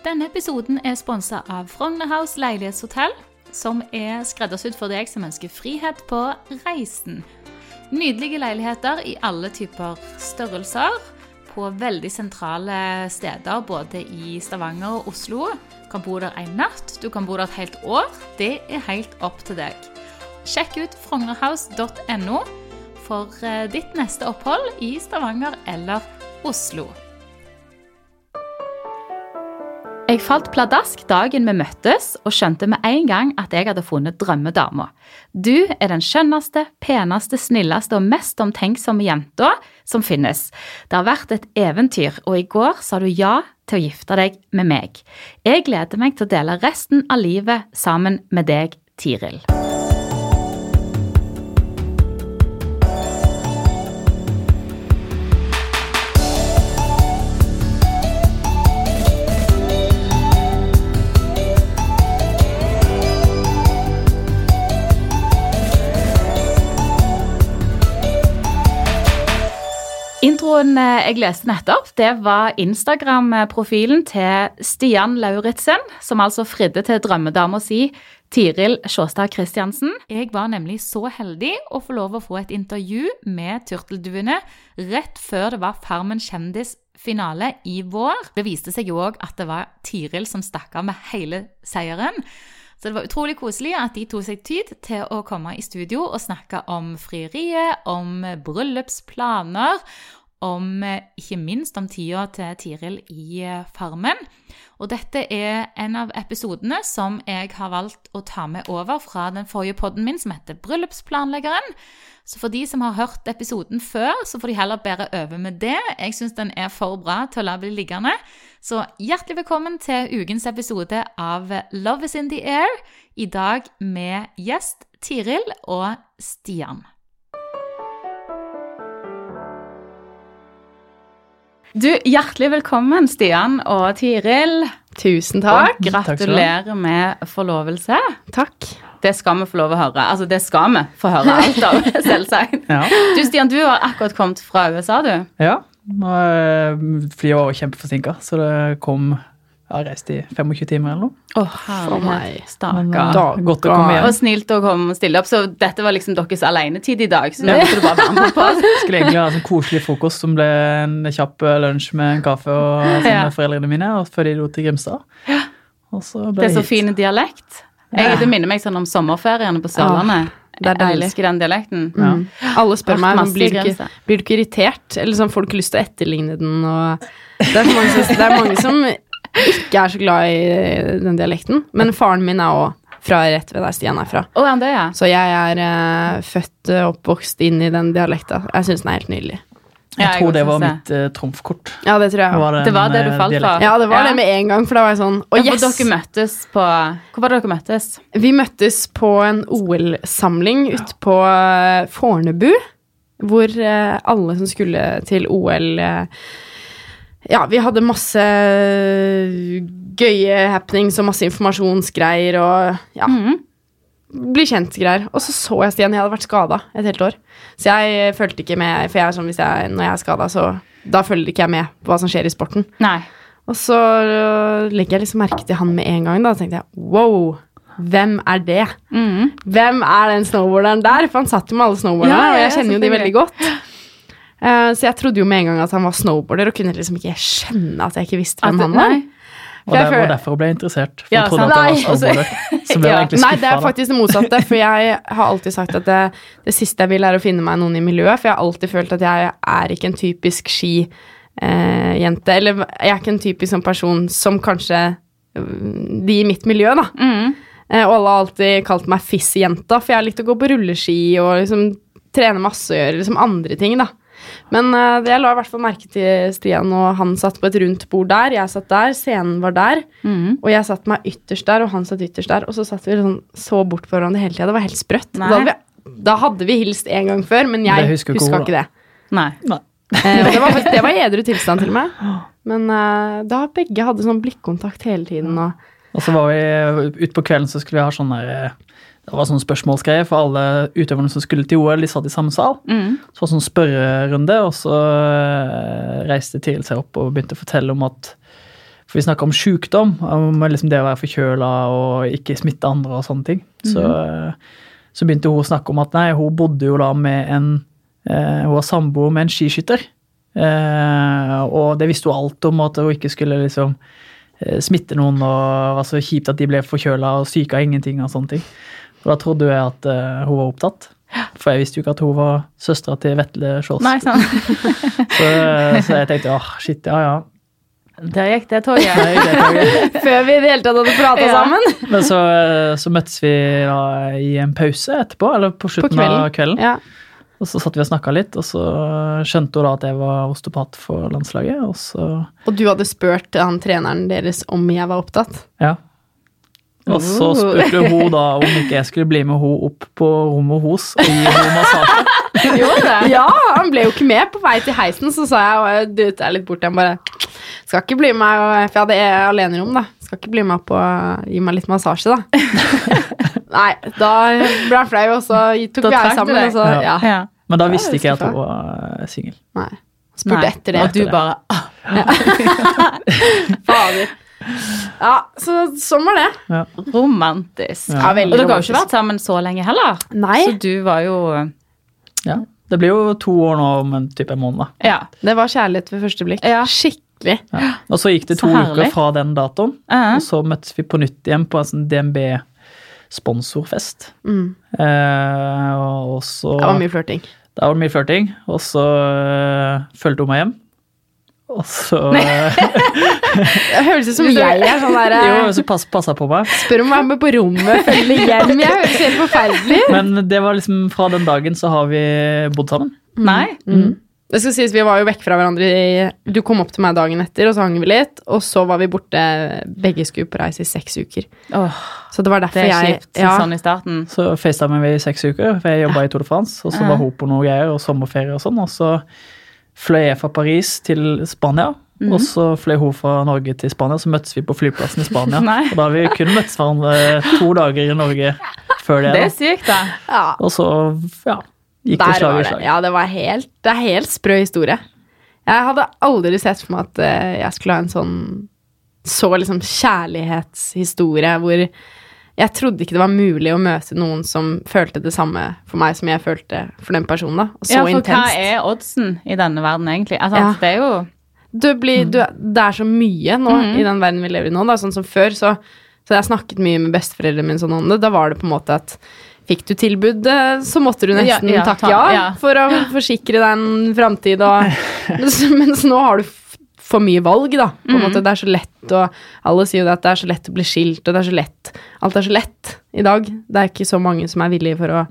Denne episoden er sponsa av Frogner House leilighetshotell, som er skreddersydd for deg som ønsker frihet på reisen. Nydelige leiligheter i alle typer størrelser på veldig sentrale steder både i Stavanger og Oslo. Du kan bo der en natt, du kan bo der et helt år. Det er helt opp til deg. Sjekk ut frognerhouse.no for eh, ditt neste opphold i Stavanger eller Oslo. Jeg falt pladask dagen vi møttes, og skjønte med en gang at jeg hadde funnet drømmedama. Du er den skjønneste, peneste, snilleste og mest omtenksomme jenta som finnes. Det har vært et eventyr, og i går sa du ja til å gifte deg med meg. Jeg gleder meg til å dele resten av livet sammen med deg, Tiril. Introen eh, jeg leste nettopp, det var Instagram-profilen til Stian Lauritzen, som altså fridde til drømmedama si Tiril Sjåstad Christiansen. Jeg var nemlig så heldig å få lov å få et intervju med Turtelduene rett før det var Farmen kjendis-finale i vår. Det viste seg jo òg at det var Tiril som stakk av med hele seieren. Så det var utrolig koselig at de tok seg tid til å komme i studio og snakke om frieriet, om bryllupsplaner, om ikke minst om tida til Tiril i Farmen. Og dette er en av episodene som jeg har valgt å ta med over fra den forrige podden min, som heter Bryllupsplanleggeren. Så for de som har hørt episoden før, så får de heller bære over med det. Jeg syns den er for bra til å la bli liggende. Så hjertelig velkommen til ukens episode av Love is in the air. I dag med gjest Tiril og Stian. Du, Hjertelig velkommen, Stian og Tiril. Tusen takk. Og gratulerer med forlovelse. Takk. Det skal vi få lov å høre. Altså, det skal vi få høre alt av, selvsagt. Ja. Du, Stian, du har akkurat kommet fra USA, du. ja. Flyet var kjempeforsinka, så det kom Jeg har reist i 25 timer eller noe. Å, For meg. Stakkar. eh, godt å komme Og snilt å komme og stille opp. Så dette var liksom deres alenetid i dag, så nå måtte du bare være med på. Skulle egentlig ha en sånn koselig frokost som ble en kjapp eh, lunsj med en kaffe og sammen Ja. med foreldrene mine, og før de dro til Grimstad. Og så ble Det er så hit. fin dialekt. Jeg, det minner meg sånn om sommerferiene på Sørlandet. det er Jeg elsker den dialekten. Mm. Alle spør meg om blir du, ikke, blir du ikke irritert. Eller sånn, du ikke lyst til å etterligne den. Og det, er mange som, det er mange som ikke er så glad i den dialekten. Men faren min er òg fra rett ved der Stian er fra. Oh, det, ja? Så jeg er uh, født og oppvokst inn i den dialekta. Jeg syns den er helt nydelig. Jeg Ja, jeg tror det var mitt uh, trumfkort. Ja, det tror jeg. Det var det du falt for. Ja, det var Ja. det med en gang, for da var jeg sånn Å, Ja, yes! dere møttes på Hvor var det dere møttes? Vi møttes på en OL-samling ute på eh, Fornebu, hvor uh, alle som skulle til OL eh, Ja, vi hadde masse gøye happenings og masse informasjonsgreier og ja, Mhm. bli kjent-greier. Og så så jeg Stian, jeg hadde vært skada et helt år. Så jeg fulgte ikke med, for jeg er sånn hvis jeg, når jeg er skada, så da følger ikke jeg med på hva som skjer i sporten. Nei. Og så øh, legger jeg liksom merke til han med en gang. Da tenkte jeg wow, hvem er det? Mm. Hvem er den snowboarderen der? For han satt jo med alle snowboarderne, ja, og jeg kjenner jo de veldig godt. Eh, så jeg trodde jo med en gang at han var snowboarder, og kunne liksom ikke skjønne at jeg ikke visste hvem han var. Og det var derfor hun ble interessert. For Ja, trodde at det var snowboarder. Så ble Ja. Nei, det er faktisk det motsatte. For jeg har alltid sagt at det, det siste jeg vil, er å finne meg noen i miljøet. For jeg har alltid følt at jeg er ikke en typisk skijente. eller jeg er ikke en typisk sånn person som kanskje øh, de i mitt miljø, da. Mm. Eh, Og alle har alltid kalt meg Fiss-jenta, for jeg har likt å gå på rulleski og liksom trene masse og gjøre liksom andre ting, da. Men uh, jeg la i hvert fall merke til Stian, og han satt på et rundt bord der. Jeg satt der, scenen var der, Mm. og jeg satt meg ytterst der, og han satt ytterst der. Og så satt vi sånn, så bort på hverandre hele tida. Det var helt sprøtt. Da hadde, vi, da hadde vi hilst en gang før, men jeg huska ikke ikke, det. Nei. Eh, og det, var, det var i edru tilstand, til og med. Men uh, da begge hadde sånn blikkontakt hele tiden. Og, Og så var vi Utpå kvelden så skulle vi ha sånn der eh, Det var sånn spørsmålsgreie for alle utøverne som skulle til OL. De satt i samme sal. Mm. Så var det sånn spørrerunde, og så eh, reiste Tiril seg opp og begynte å fortelle om at For vi snakka om sjukdom, om liksom det å være forkjøla og ikke smitte andre og sånne ting. Så, så begynte hun å snakke om at nei, hun bodde jo da med en eh, Hun var samboer med en skiskytter. Eh, og det visste hun alt om, at hun ikke skulle liksom smitte noen, og var så kjipt at de ble forkjøla og syke av ingenting og sånne ting. Og da trodde jeg at uh, hun var opptatt. For jeg visste jo ikke at hun var søstera til Vetle Skjolds. Nei, sant. Så, så jeg tenkte åh, shit, ja ja. Der gikk det toget. Nei, det Før vi i det hele tatt hadde prata Ja. sammen. Men så, så møttes vi da i en pause etterpå, eller på På slutten av kvelden. kvelden. Ja. Og så satt vi og snakka litt, og så skjønte hun da at jeg var osteopat for landslaget. Og så, Og du hadde spurt han treneren deres om jeg var opptatt. ja. Og så spurte hun da om ikke jeg skulle bli med hun opp på rommet hos og gi henne massasje. Jo, det? Ja, han ble jo ikke med på vei til heisen, så sa jeg og dytta jeg litt bort til ham bare Skal ikke bli med, for jeg hadde alenerom, da. Skal ikke bli med opp og gi meg litt massasje, da. Nei, da ble han flau, og så tok vi her sammen, og så Ja. Ja. Men da visste ikke jeg at hun var singel. Nei. Spurte Nei. etter det. Og du bare ah, Fader. Ja, så sånn var det. Ja. romantisk. Ja. Ja, Og dere har jo ikke vært sammen så lenge heller. Nei, Så du var jo Ja. Det blir jo to år nå om en type måned. Ja. det var kjærlighet ved første blikk. Ja. Skikkelig. Ja. Og så gikk det to uker fra den datoen, Ja. og så møttes vi på nytt igjen på en sånn DNB-sponsorfest. Mm. Eh, og så Det var mye flørting. Det var mye flørting, og så øh, fulgte hun meg hjem. Og så Det høres ut som jeg er sånn der Jo, så pass, passa på meg. Spør om å være med på rommet, følge hjem. Jeg høres helt forferdelig. Men det var liksom fra den dagen så har vi bodd sammen. Nei? Mm. Det skal sies, Vi var jo vekk fra hverandre i Du kom opp til meg dagen etter, og så hang vi litt. Og så var vi borte Begge skulle på reise i seks uker. Oh, Så det var derfor det er jeg kjipt ja, sånn i starten. Så facetimet vi i seks uker, for jeg jobba i Tour de France. Og så var hun på noe greier og sommerferie og sånn. Og så fløy jeg fra Paris til Spania. Mhm. Og så fløy hun fra Norge til Spania, så møttes vi på flyplassen i Spania. Og da har vi kun møttes hverandre to dager i Norge før det. Det er sykt, da. ja, Og så ja, gikk det slag var i det. slag. Ja, det var helt Det er helt sprø historie. Jeg hadde aldri sett for meg at eh, jeg skulle ha en sånn så liksom kjærlighetshistorie hvor jeg trodde ikke det var mulig å møte noen som følte det samme for meg som jeg følte for den personen. da, Så Ja, for hva er oddsen i denne verden, egentlig? Altså, Ja. Det er jo Du blir, du, det er så mye nå mm. i den verden vi lever i nå. Da. Sånn som før, så, så jeg snakket mye med besteforeldrene mine sånn om det. Da var det på en måte at fikk du tilbud, så måtte du nesten ja, takke ja, ja. for å forsikre deg en framtid. Og, mens, nå har du for mye valg, da. På en Mhm. måte, det er så lett, og alle sier jo det at det er så lett å bli skilt, og det er så lett Alt er så lett i dag. Det er ikke så mange som er villige for å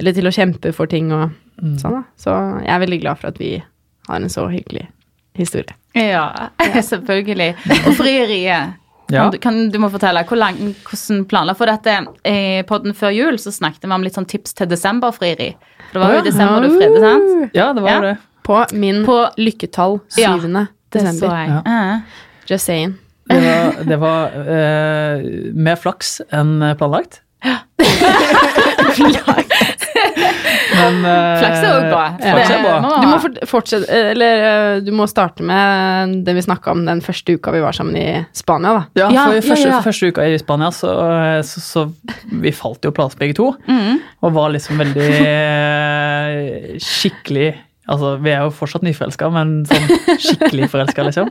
Eller til å kjempe for ting og Mm. sånn, da. Så jeg er veldig glad for at vi har en så hyggelig historie. Ja, selvfølgelig. Og frieriet. Ja. Kan, du, kan, du må fortelle hvor lang, hvordan planla For dette, på den før jul så snakket vi om litt sånn tips til desemberfrieri. For det var jo i desember du fridde, sant? Ja, det var Ja. det. På min På- lykketall Ja, 7. Det så desember. jeg. Ja. Uh, Just saying. Det var, det var uh, mer flaks enn planlagt. Men uh, Flaks er jo bra. Er bra. Du må fortsette Eller eh, du må starte med det vi snakka om den første uka vi var sammen i Spania, da. Ja, Ja, for ja, første, ja. første uka i Spania, så, så, så vi falt jo plass begge to. Mm. Og var liksom veldig skikkelig Altså, vi er jo fortsatt nyforelska, men sånn skikkelig forelska, liksom.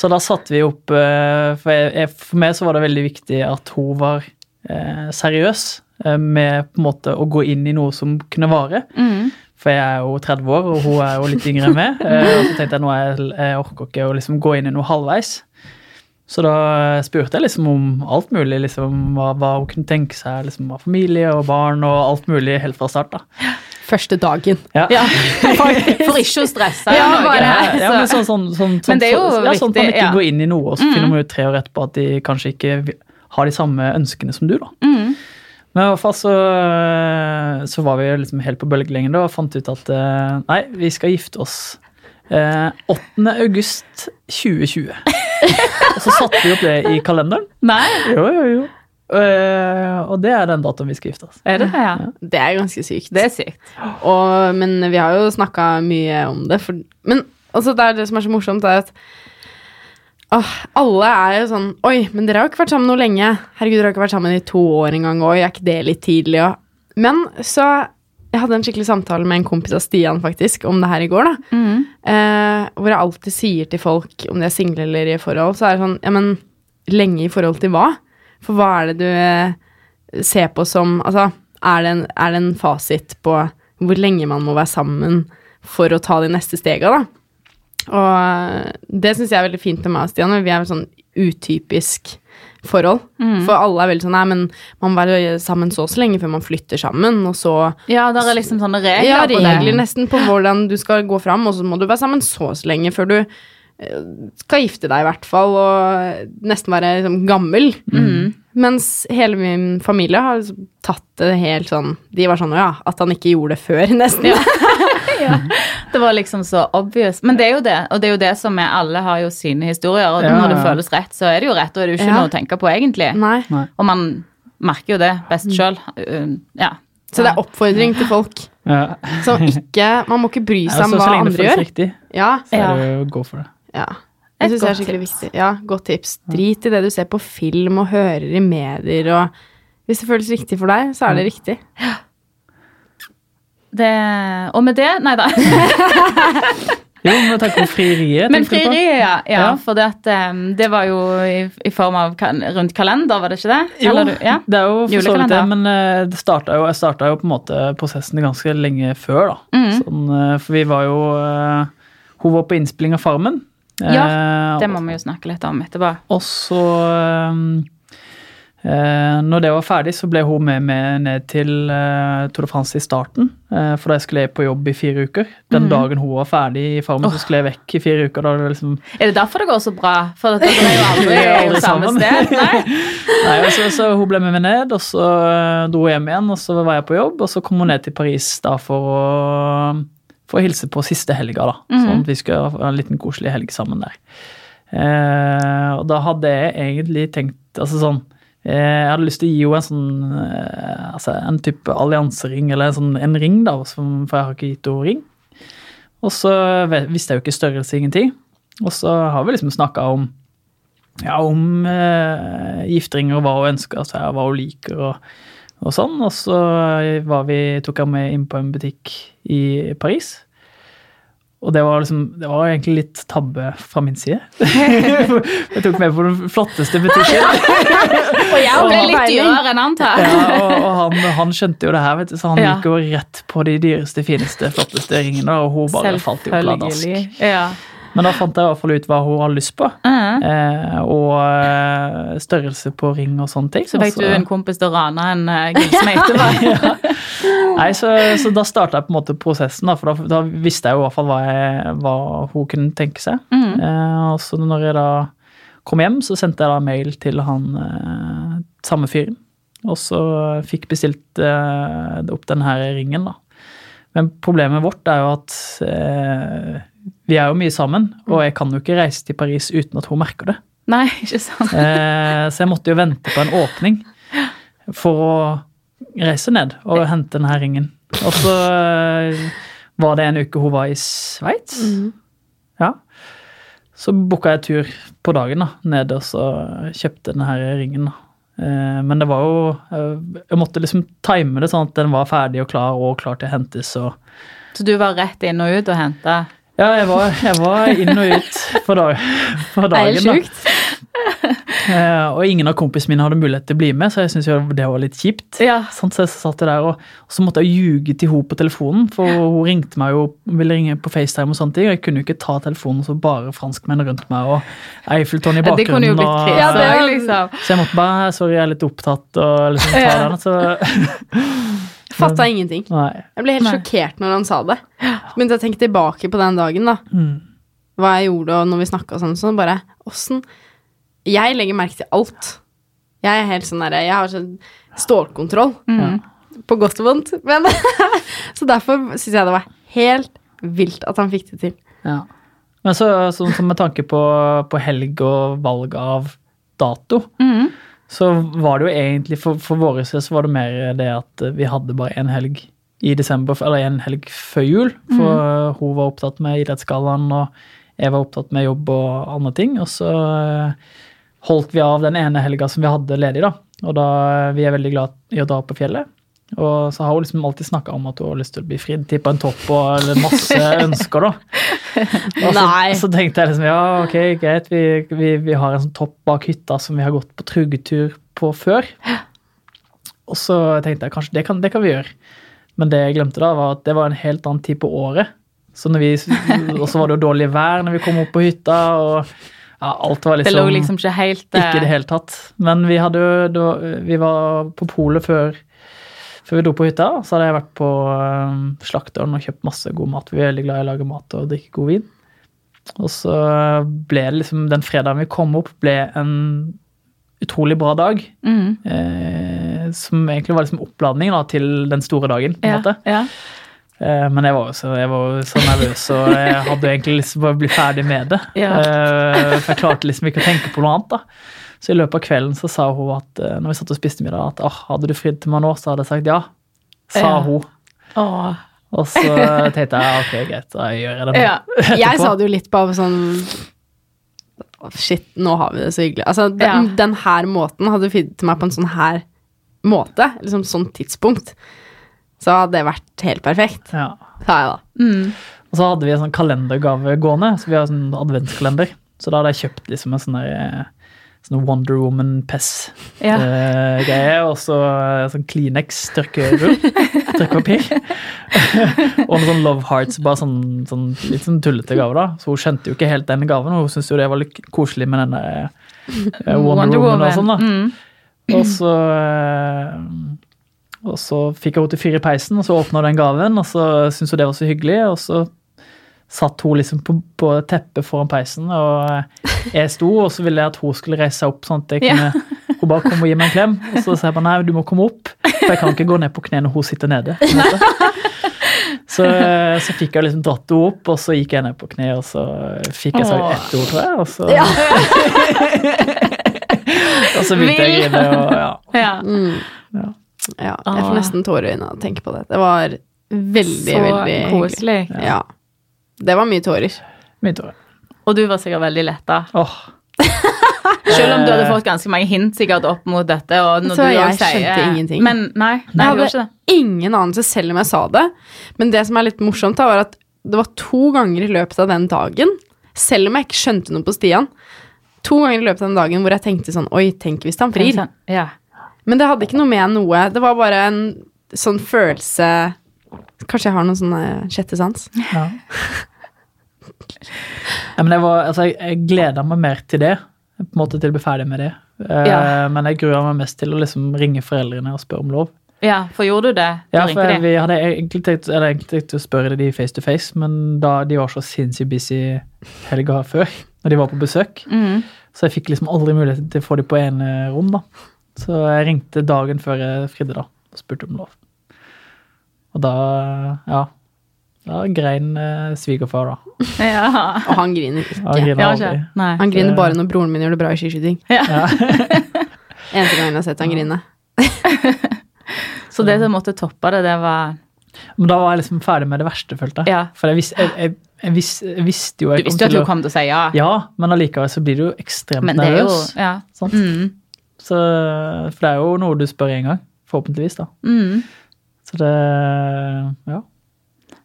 Så da satte vi opp eh, for, jeg, for meg så var det veldig viktig at hun var eh, seriøs eh, med på en måte å gå inn i noe som kunne vare. Mm. For jeg er jo 30 år, og hun er jo litt yngre enn meg. Eh, og så tenkte jeg nå jeg, jeg orker ikke å liksom gå inn i noe halvveis. Så da spurte jeg liksom om alt mulig, liksom hva, hva hun kunne tenke seg liksom av familie og barn og alt mulig helt fra start. da. Første dagen. Ja. Ja, for, ikke å stresse. Ja, bare- Ja, ja, men sånn, sånn, sånn, Men det er jo sånn, ja, sånn at man ikke ja. går inn i noe, og så Mm. finner man ut tre år etterpå at de kanskje ikke har de samme ønskene som du. da. Mm. Men i hvert fall så, så var vi liksom helt på bølgelengden og fant ut at eh, nei, vi skal gifte oss eh, 8. august 2020. og så satte vi opp det i kalenderen. Nei, Jo, jo, jo. Eh, og det er den datoen vi skal gifte oss. er det Ja, Ja. Det er ganske sykt. Det er sykt. Og, men vi har jo snakka mye om det. For, men altså, det er det som er så morsomt, er at Åh, alle er jo sånn Oi, men dere har jo ikke vært sammen noe lenge. Herregud, dere har ikke vært sammen i to år engang. Oi, er ikke det litt tidlig? Og... Men så Jeg hadde en skikkelig samtale med en kompis av Stian faktisk om det her i går. da. Eh, hvor jeg alltid sier til folk, om de er single eller i forhold, så er det sånn Ja, men lenge i forhold til hva? For hva er det du eh, ser på som Altså, er det en, er det en fasit på hvor lenge man må være sammen for å ta de neste stega, da? Og det syns jeg er veldig fint med meg og Stian. Vi er et sånn utypisk forhold. For alle er veldig sånn Nei, men man må være sammen så og så lenge før man flytter sammen, og så Ja, det er liksom sånne regler Ja, på regler nesten på hvordan du skal gå fram, og så må du være sammen så og så lenge før du eh, skal gifte deg, i hvert fall, og nesten være liksom, gammel. Mens hele min familie har liksom tatt det helt sånn De var sånn Å ja, at han ikke gjorde det før, nesten. Ja. Det var liksom så obvious. Men det er jo det, og det er jo det som er Alle har jo sine historier, og Ja, når det ja. føles rett, så er det jo rett, og er det jo ikke Ja. noe å tenke på, egentlig. Nei. Og man merker jo det best sjøl. Ja. Så det er oppfordring til folk Ja. som ikke Man må ikke bry Ja, seg om gjør. så hva lenge det andre føles gjør. riktig, så er det jo å gå for det. Ja. Jeg Det syns det er skikkelig tips. viktig. Ja, godt tips. Drit i det du ser på film og hører i medier, og hvis det føles riktig for deg, så er det riktig. Det, og med det Nei da. Jo, men takk om frieriet. Men frieriet, ja. ja, Ja. For det, at, um, det var jo i, i form av kan, rundt kalender, var det ikke det? Jo, Eller ja. det er jo for så vidt det, men eh, det starta jo, jeg starta jo på en måte prosessen ganske lenge før, da. Mm. Sånn, eh, for vi var jo eh, Hun var på innspilling av Farmen. Ja, Eh, Det må vi jo snakke litt om etterpå. Og så eh, eh, Når det var ferdig, så ble hun med meg ned til eh, Tour de France i starten. For da jeg skulle på jobb i fire uker. Den dagen hun var ferdig i Farmen, så skulle jeg vekk i fire uker. Da det liksom Er det derfor det går så bra? For dere er jo aldri aldri samme sted? Nei? Nei, og så, så hun ble med meg ned, og så dro jeg hjem igjen, og så var jeg på jobb, og så kom hun ned til Paris da for å, for å hilse på siste helga, da. Sånn at vi skulle ha en liten koselig helg sammen der. Eh, og da hadde jeg egentlig tenkt altså sånn eh, Jeg hadde lyst til å gi henne en sånn eh, altså en type alliansering, eller en, sånn, en ring, da, som, for jeg har ikke gitt henne ring. Og så visste jeg jo ikke størrelse, ingenting. Og så har vi liksom snakka om ja, om eh, gifteringer hva hun ønsker seg, hva hun liker og, og sånn. Og så var vi, tok jeg med inn på en butikk i Paris. Og det var liksom, det var egentlig litt tabbe fra min side. jeg tok med på den flotteste butikken. Og jeg ble litt dyrere enn han tar. Ja, og, og han, han skjønte jo det her, vet du, så han Ja. gikk jo rett på de dyreste, fineste, flotteste ringene, og hun bare falt jo pladask. Ja. Men da fant jeg i hvert fall ut hva hun hadde lyst på, Mhm. eh, og eh, størrelse på ring og sånne ting. Så fikk du en kompis til å rane en uh, gullsmed etterpå. Nei, så, så da starta jeg på en måte prosessen, da, for da, da visste jeg jo i hvert fall hva, jeg, hva hun kunne tenke seg. Mm. Eh, og så når jeg da kom hjem, så sendte jeg da mail til han eh, samme fyren. Og så fikk bestilt eh, opp den her ringen, da. Men problemet vårt er jo at eh, vi er jo mye sammen, og jeg kan jo ikke reise til Paris uten at hun merker det. Nei, ikke sant. Eh, så jeg måtte jo vente på en åpning for å reise ned og hente denne ringen. Og så eh, var det en uke hun var i Sveits. Ja. Så booka jeg tur på dagen da, ned og så kjøpte denne ringen. da. Eh, Men det var jo eh, Jeg måtte liksom time det sånn at den var ferdig og klar og klar til å hentes. og Så du var rett inn og ut og henta ja, jeg var, jeg var inn og ut for, dag, Det er dagen. da. sjukt. Eh, og ingen av kompisene mine hadde mulighet til å bli med, så jeg syntes det var litt kjipt. Ja. Sånn, så jeg satt der, og, så måtte jeg ljuge til henne på telefonen, for hun ringte meg jo, ville ringe på FaceTime og sånne ting, og jeg kunne jo ikke ta telefonen så bare franskmenn rundt meg og Eiffeltårn i Det kunne jo bakgrunnen. blitt og- Ja, det- liksom. Så jeg måtte bare Sorry, jeg er litt opptatt, og liksom ta Ja. den. Så Fatta ingenting. nei. Jeg ble helt Nei. sjokkert når han sa det. Så begynte jeg å tenke tilbake på den dagen, da. Mm. Hva jeg gjorde, og når vi snakka sånn, sånn bare Åssen Jeg legger merke til alt. Jeg er helt sånn derre Jeg har sånn stålkontroll. Mm. På godt og vondt. Men Så derfor syns jeg det var helt vilt at han fikk det til. Ja. Men så, sånn som med tanke på, på helg og valg av dato, Mhm. Så var det jo egentlig for, for våre del så var det mer det at vi hadde bare en helg i desember, eller en helg før jul. For hun var opptatt med idrettsgallaen, og jeg var opptatt med jobb og andre ting. Og så eh, holdt vi av den ene helga som vi hadde ledig, da. Og da vi er veldig glad i å dra på fjellet. Og så har hun liksom alltid snakka om at hun har lyst til å bli fridd til på en topp og masse ønsker, da. Og så, så tenkte jeg liksom ja, ok, greit, vi, vi, vi har en sånn topp bak hytta som vi har gått på truggetur på før. Og så tenkte jeg kanskje det kan, det kan vi gjøre. Men det jeg glemte da, var at det var en helt annen tid på året. Så når vi, og så var det jo dårlig vær når vi kom opp på hytta, og ja, alt var Det liksom, lå liksom ikke helt eh, ikke i det hele tatt. Men vi hadde da- Vi var på polet før, før vi dro på hytta. Så hadde jeg vært på um, slakteren og kjøpt masse god mat. Vi er veldig glad i å lage mat og drikke god vin. Og så ble det liksom Den fredagen vi kom opp, ble en utrolig bra dag. mm, Eh, som egentlig var liksom oppladning da, til den store dagen. på en ja, måte. ja. Eh, men jeg var, jo så, så nervøs, og jeg hadde egentlig lyst til å bli ferdig med det. Ja. Eh, for jeg klarte liksom ikke å tenke på noe annet. da. Så i løpet av kvelden så sa hun at eh, når vi satt og spiste middag, at oh, hadde du fridd til meg nå, så hadde jeg sagt ja. Sa Ja. hun. Åh, Og så tenkte jeg ok, greit, da gjør jeg det nå. ja. Jeg sa det jo litt på sånn Shit, nå har vi det så hyggelig. Altså, den, Ja. den her måten hadde fridd til meg på en sånn her måte, liksom sånn tidspunkt, så hadde det vært helt perfekt, Ja. sa jeg da. Mm. Og så hadde vi en sånn kalendergave gående, så vi har sånn adventskalender. Så da hadde jeg kjøpt liksom en sånn der, eh, sånn Wonder Woman-pess-greie. og så eh, sånn Kleenex tørkerull, tørkepapir. og noen sånn Love Hearts, bare sånn, sånn litt sånn tullete gave, da. Så hun skjønte jo ikke helt den gaven, og hun syntes jo det var litt koselig med denne eh, Wonder, Woman, og sånn, da. Mm. Og så eh, og så fikk henne til fyr i peisen, og så åpna hun den gaven, og så syntes hun det var så hyggelig, og så satt hun liksom på, på teppet foran peisen, og jeg sto, og så ville jeg at hun skulle reise seg opp, sånn at jeg Ja. Hun bare kom og gi meg en klem, og så sa jeg bare nei, du må komme opp, for jeg kan ikke gå ned på kne når hun sitter nede. Så, så fikk jeg liksom dratt henne opp, og så gikk jeg ned på kne, og så fikk jeg sagt ett ord, tror jeg, og så, Ja. og så begynte jeg å grine, og ja. Ja. Mm. Ja. ja. Jeg får nesten tårer i øynene av å tenke på det. Det var veldig, Så veldig hyggelig. koselig. Ja. Det var mye tårer. Mye tårer. Og du var sikkert veldig letta. Oh. Selv om du hadde Eh, fått ganske mange hint sikkert opp mot dette. Og når Så du jeg sier, skjønte ingenting. Men nei, nei Jeg hadde ikke det. ingen anelse selv om jeg sa det. Men det som er litt morsomt, da, var at det var to ganger i løpet av den dagen, selv om jeg ikke skjønte noe på Stian, to ganger i løpet av den dagen hvor jeg tenkte sånn Oi, tenk hvis han frir. Sånn, Ja. Men det hadde ikke noe med noe. Det var bare en sånn følelse Kanskje jeg har noen sånne sjette sans? Ja. ja, men jeg, var, altså, jeg, jeg gleda meg mer til det, på en måte til å bli ferdig med det. Eh, Ja. Men jeg grua meg mest til å liksom ringe foreldrene og spørre om lov. ja, for gjorde du det? Du Ja, for jeg, vi hadde egentlig tenkt, eller egentlig tenkt å spørre de face to face, men da de var så sinnssykt busy helga før, når de var på besøk, mm. så jeg fikk liksom aldri mulighet til å få de på ene rom, da. Så jeg ringte dagen før jeg fridde, da, og spurte om lov. Og da, ja Da grein eh, svigerfar, da. Ja. Og han griner ikke. Han griner Ja, aldri. ikke? Nei. Han griner Det- bare når broren min gjør det bra i skiskyting. Ja. Eneste gang jeg har sett han grine. Så det som måtte toppe det, det var Men da var jeg liksom ferdig med det verste, følte jeg. Ja. For jeg, vis, jeg, jeg, jeg, vis, jeg visste jo Du jeg visste jo at hun kom til å si ja. Ja, men allikevel så blir du jo ekstremt Men det er jo nervøs. Ja. Sant? Mm. Så, for det er jo noe du spør en gang. Forhåpentligvis, da. Mm. Så det Ja.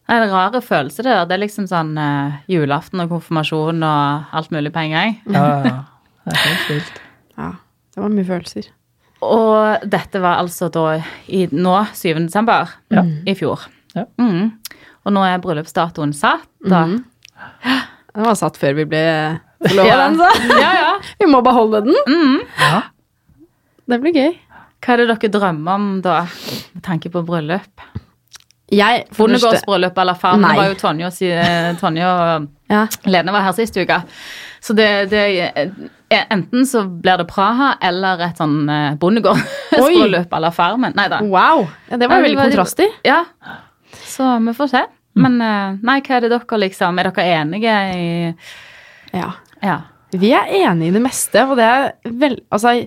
Det er en rare følelse, det der. Det er liksom sånn uh, julaften og konfirmasjon og alt mulig på en gang. ja, ja, ja. Det er helt vilt. Ja, det var mye følelser. Og dette var altså da i nå, 7. desember Ja. i fjor. Ja. Mm. Og nå er bryllupsdatoen satt, da. Mm. Den var satt før vi ble forlova, Ja. den, så ja, ja. vi må beholde den. Mm. Ja. Det blir gøy. Hva er det dere drømmer om da, med tanke på bryllup? Jeg Bondegårdsbryllup eller farm? Det var jo Tonje Tonje og Ja. Lene var her sist uke. Så det, det eh, Enten så blir det Praha eller et sånn eh, bondegårdsbryllup eller Farmen. Nei da. Wow. Ja, det var jo veldig kontrastig. Ja. Så vi får se. Men eh, nei, hva er det dere liksom Er dere enige i Ja. Ja. Vi er enige i det meste, og det er vel Altså,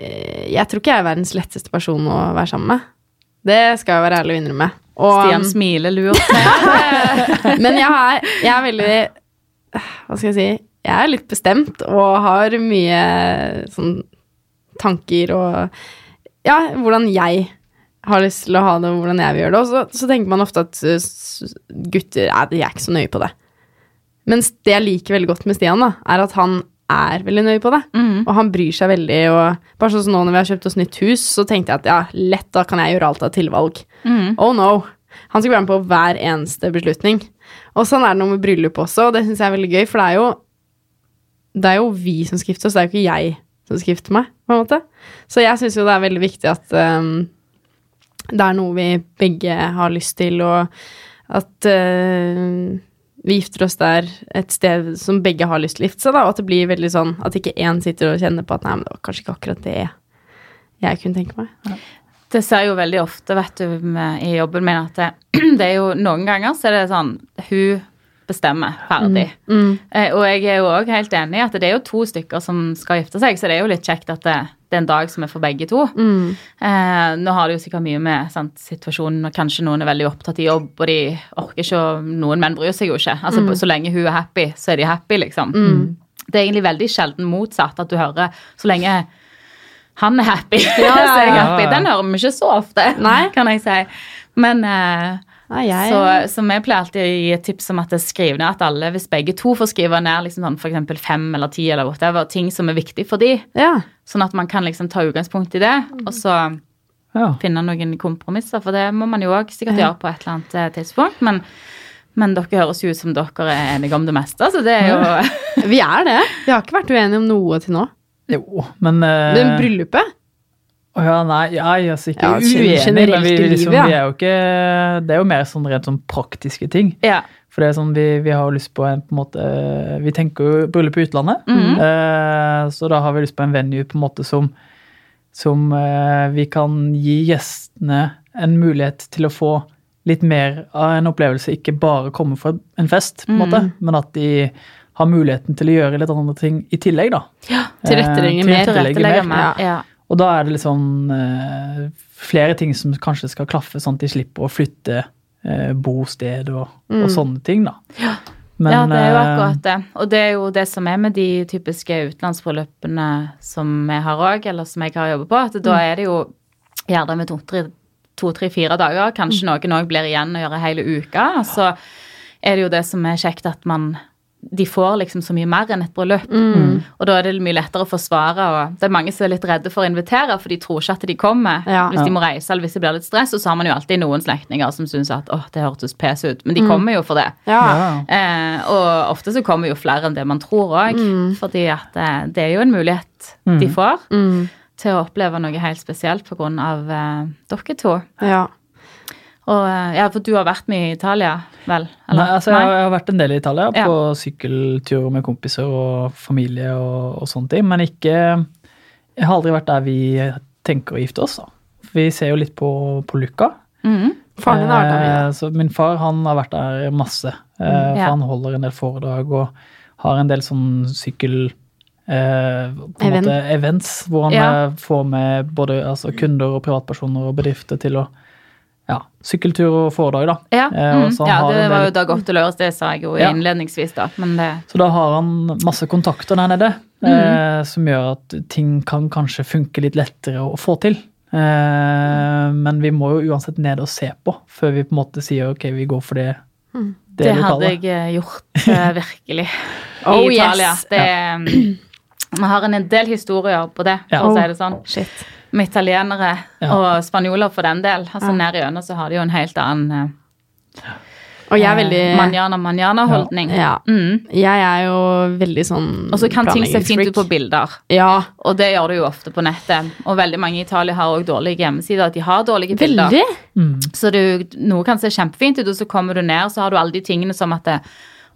jeg tror ikke jeg er verdens letteste person å være sammen med. Det skal jeg være ærlig og innrømme. Og, Stian smiler lurt. men jeg er, jeg er veldig Hva skal jeg si? Jeg er litt bestemt og har mye sånn tanker og Ja, hvordan jeg har lyst til å ha det, og hvordan jeg vil gjøre det. Og så, så tenker man ofte at uh, gutter er, de er ikke så nøye på det. Mens det jeg liker veldig godt med Stian, da, er at han er veldig nøye på det. Mm. Og han bryr seg veldig. Og bare sånn som nå når vi har kjøpt oss nytt hus, så tenkte jeg at ja, lett, da kan jeg gjøre alt av tilvalg. Mm. Oh no. Han skal være med på hver eneste beslutning. Og sånn er det noe med bryllup også, og det syns jeg er veldig gøy, for det er jo det er jo vi som skal gifte oss, det er jo ikke jeg som skal gifte meg, på en måte. Så jeg syns jo det er veldig viktig at um, det er noe vi begge har lyst til, og at uh, vi gifter oss der et sted som begge har lyst til å gifte seg, da, og at det blir veldig sånn at ikke én sitter og kjenner på at nei, men det var kanskje ikke akkurat det jeg kunne tenke meg. Det ser jo veldig ofte vet du, med, i jobben min at det, det er jo noen ganger så er det sånn Hun bestemmer ferdig. Mm. Eh, og jeg er jo òg helt enig i at det er jo to stykker som skal gifte seg, så det er jo litt kjekt at det, det er en dag som er for begge to. Mm. Eh, nå har det jo sikkert mye med sant, situasjonen og kanskje noen er veldig opptatt i jobb, og de orker ikke og Noen menn bryr seg jo ikke. Altså, Så lenge hun er happy, så er de happy, liksom. Det er egentlig veldig sjelden motsatt at du hører så lenge han er happy, så er jeg happy. Den hører vi ikke så ofte, Nei. kan jeg si. Men eh, Nei, jeg så, så vi pleier alltid å gi et tips om at det er ned at alle, hvis begge to får skrive ned liksom sånn eksempel fem eller ti eller whatever, ting som er viktig for de, Ja. sånn at man kan liksom ta utgangspunkt i det, og så Ja. finne noen kompromisser, for det må man jo òg sikkert gjøre på et eller annet eh, tidspunkt. Men, men dere høres jo ut som dere er enige om det meste, så det er jo Vi er det. Vi har ikke vært uenige om noe til nå. Jo, men uh... Men bryllupet Å ja, nei, ja, er ikke Ja, uenig, men vi, liksom, vi er jo ikke Det er jo mer sånn rent sånn praktiske ting. Ja. For det er sånn, vi, vi har jo lyst på en på en måte Vi tenker jo bryllup i utlandet. Mm. Eh, så da har vi lyst på en venue på en måte som, som eh, vi kan gi gjestene en mulighet til å få litt mer av en opplevelse, ikke bare komme fra en fest, på en måte, men at de har muligheten til å gjøre litt andre ting i tillegg, da. tilrettelegger Eh, mer. mer. mer. Ja. Og da er det sånn eh, flere ting som kanskje skal klaffe, sånn at de slipper å flytte eh, bosted og, og sånne ting, da. Men, ja, det er jo eh, akkurat det. Og det er jo det som er med de typiske utenlandsforløpene som vi har òg, eller som jeg har jobbet på, at da er det jo gjerne med to-tre, to-tre-fire dager. Kanskje noen òg blir igjen og gjør ei hele uke. Og så er det jo det som er kjekt, at man de får liksom så mye mer enn et bryllup. Og da er det mye lettere å forsvare. og Det er mange som er litt redde for å invitere, for de tror ikke at de kommer Ja. hvis de må reise eller hvis det blir litt stress. Og så har man jo alltid noen slektninger som syns at åh, det hørtes pes ut. Men de kommer jo for det. Ja. Eh, og ofte så kommer jo flere enn det man tror òg. Fordi at det, det er jo en mulighet de får Mm. til å oppleve noe helt spesielt på grunn av Eh, dere to. ja. Og eh, ja, for du har vært med i Italia, vel? Nei, altså, Nei? har- jeg har vært en del i Italia, Ja. på sykkelturer med kompiser og familie og, og sånne ting, men ikke Jeg har aldri vært der vi tenker å gifte oss, da. Vi ser jo litt på, på Luca. Mm. Faren din har vært der mye. Eh, Så min far han har vært der masse. eh, For Ja. han holder en del foredrag og har en del sånn sykkel... Eh, på en Event. måte events hvor han Ja. får med både altså, kunder og privatpersoner og bedrifter til å ja, sykkeltur og foredrag, da. Ja, mm. så han ja har det var jo Dag Otte Løres, det sa jeg jo Ja. innledningsvis, da. Men det Så da har han masse kontakter der nede, eh, som gjør at ting kan kanskje funke litt lettere å få til. Eh, men vi må jo uansett ned og se på før vi på en måte sier ok, vi går for det. Det, det hadde jeg eh, gjort, eh, virkelig. I Italia. yes. Det, ja. Man har en del historier på det, for å si det sånn. Shit. Med italienere Ja. og spanjoler for den del. Altså Ned øynene så har de jo en helt annen Og jeg er eh, veldig manjana-manjana-holdning. Ja. Mm. Jeg er jo veldig sånn Og så kan ting se fint ut på bilder. Ja, Og det gjør det jo ofte på nettet. Og veldig mange i Italia har òg dårlige hjemmesider. At de har dårlige bilder. veldig. Mm. Så du, noe kan se kjempefint ut, og så kommer du ned, så har du alle de tingene som at det,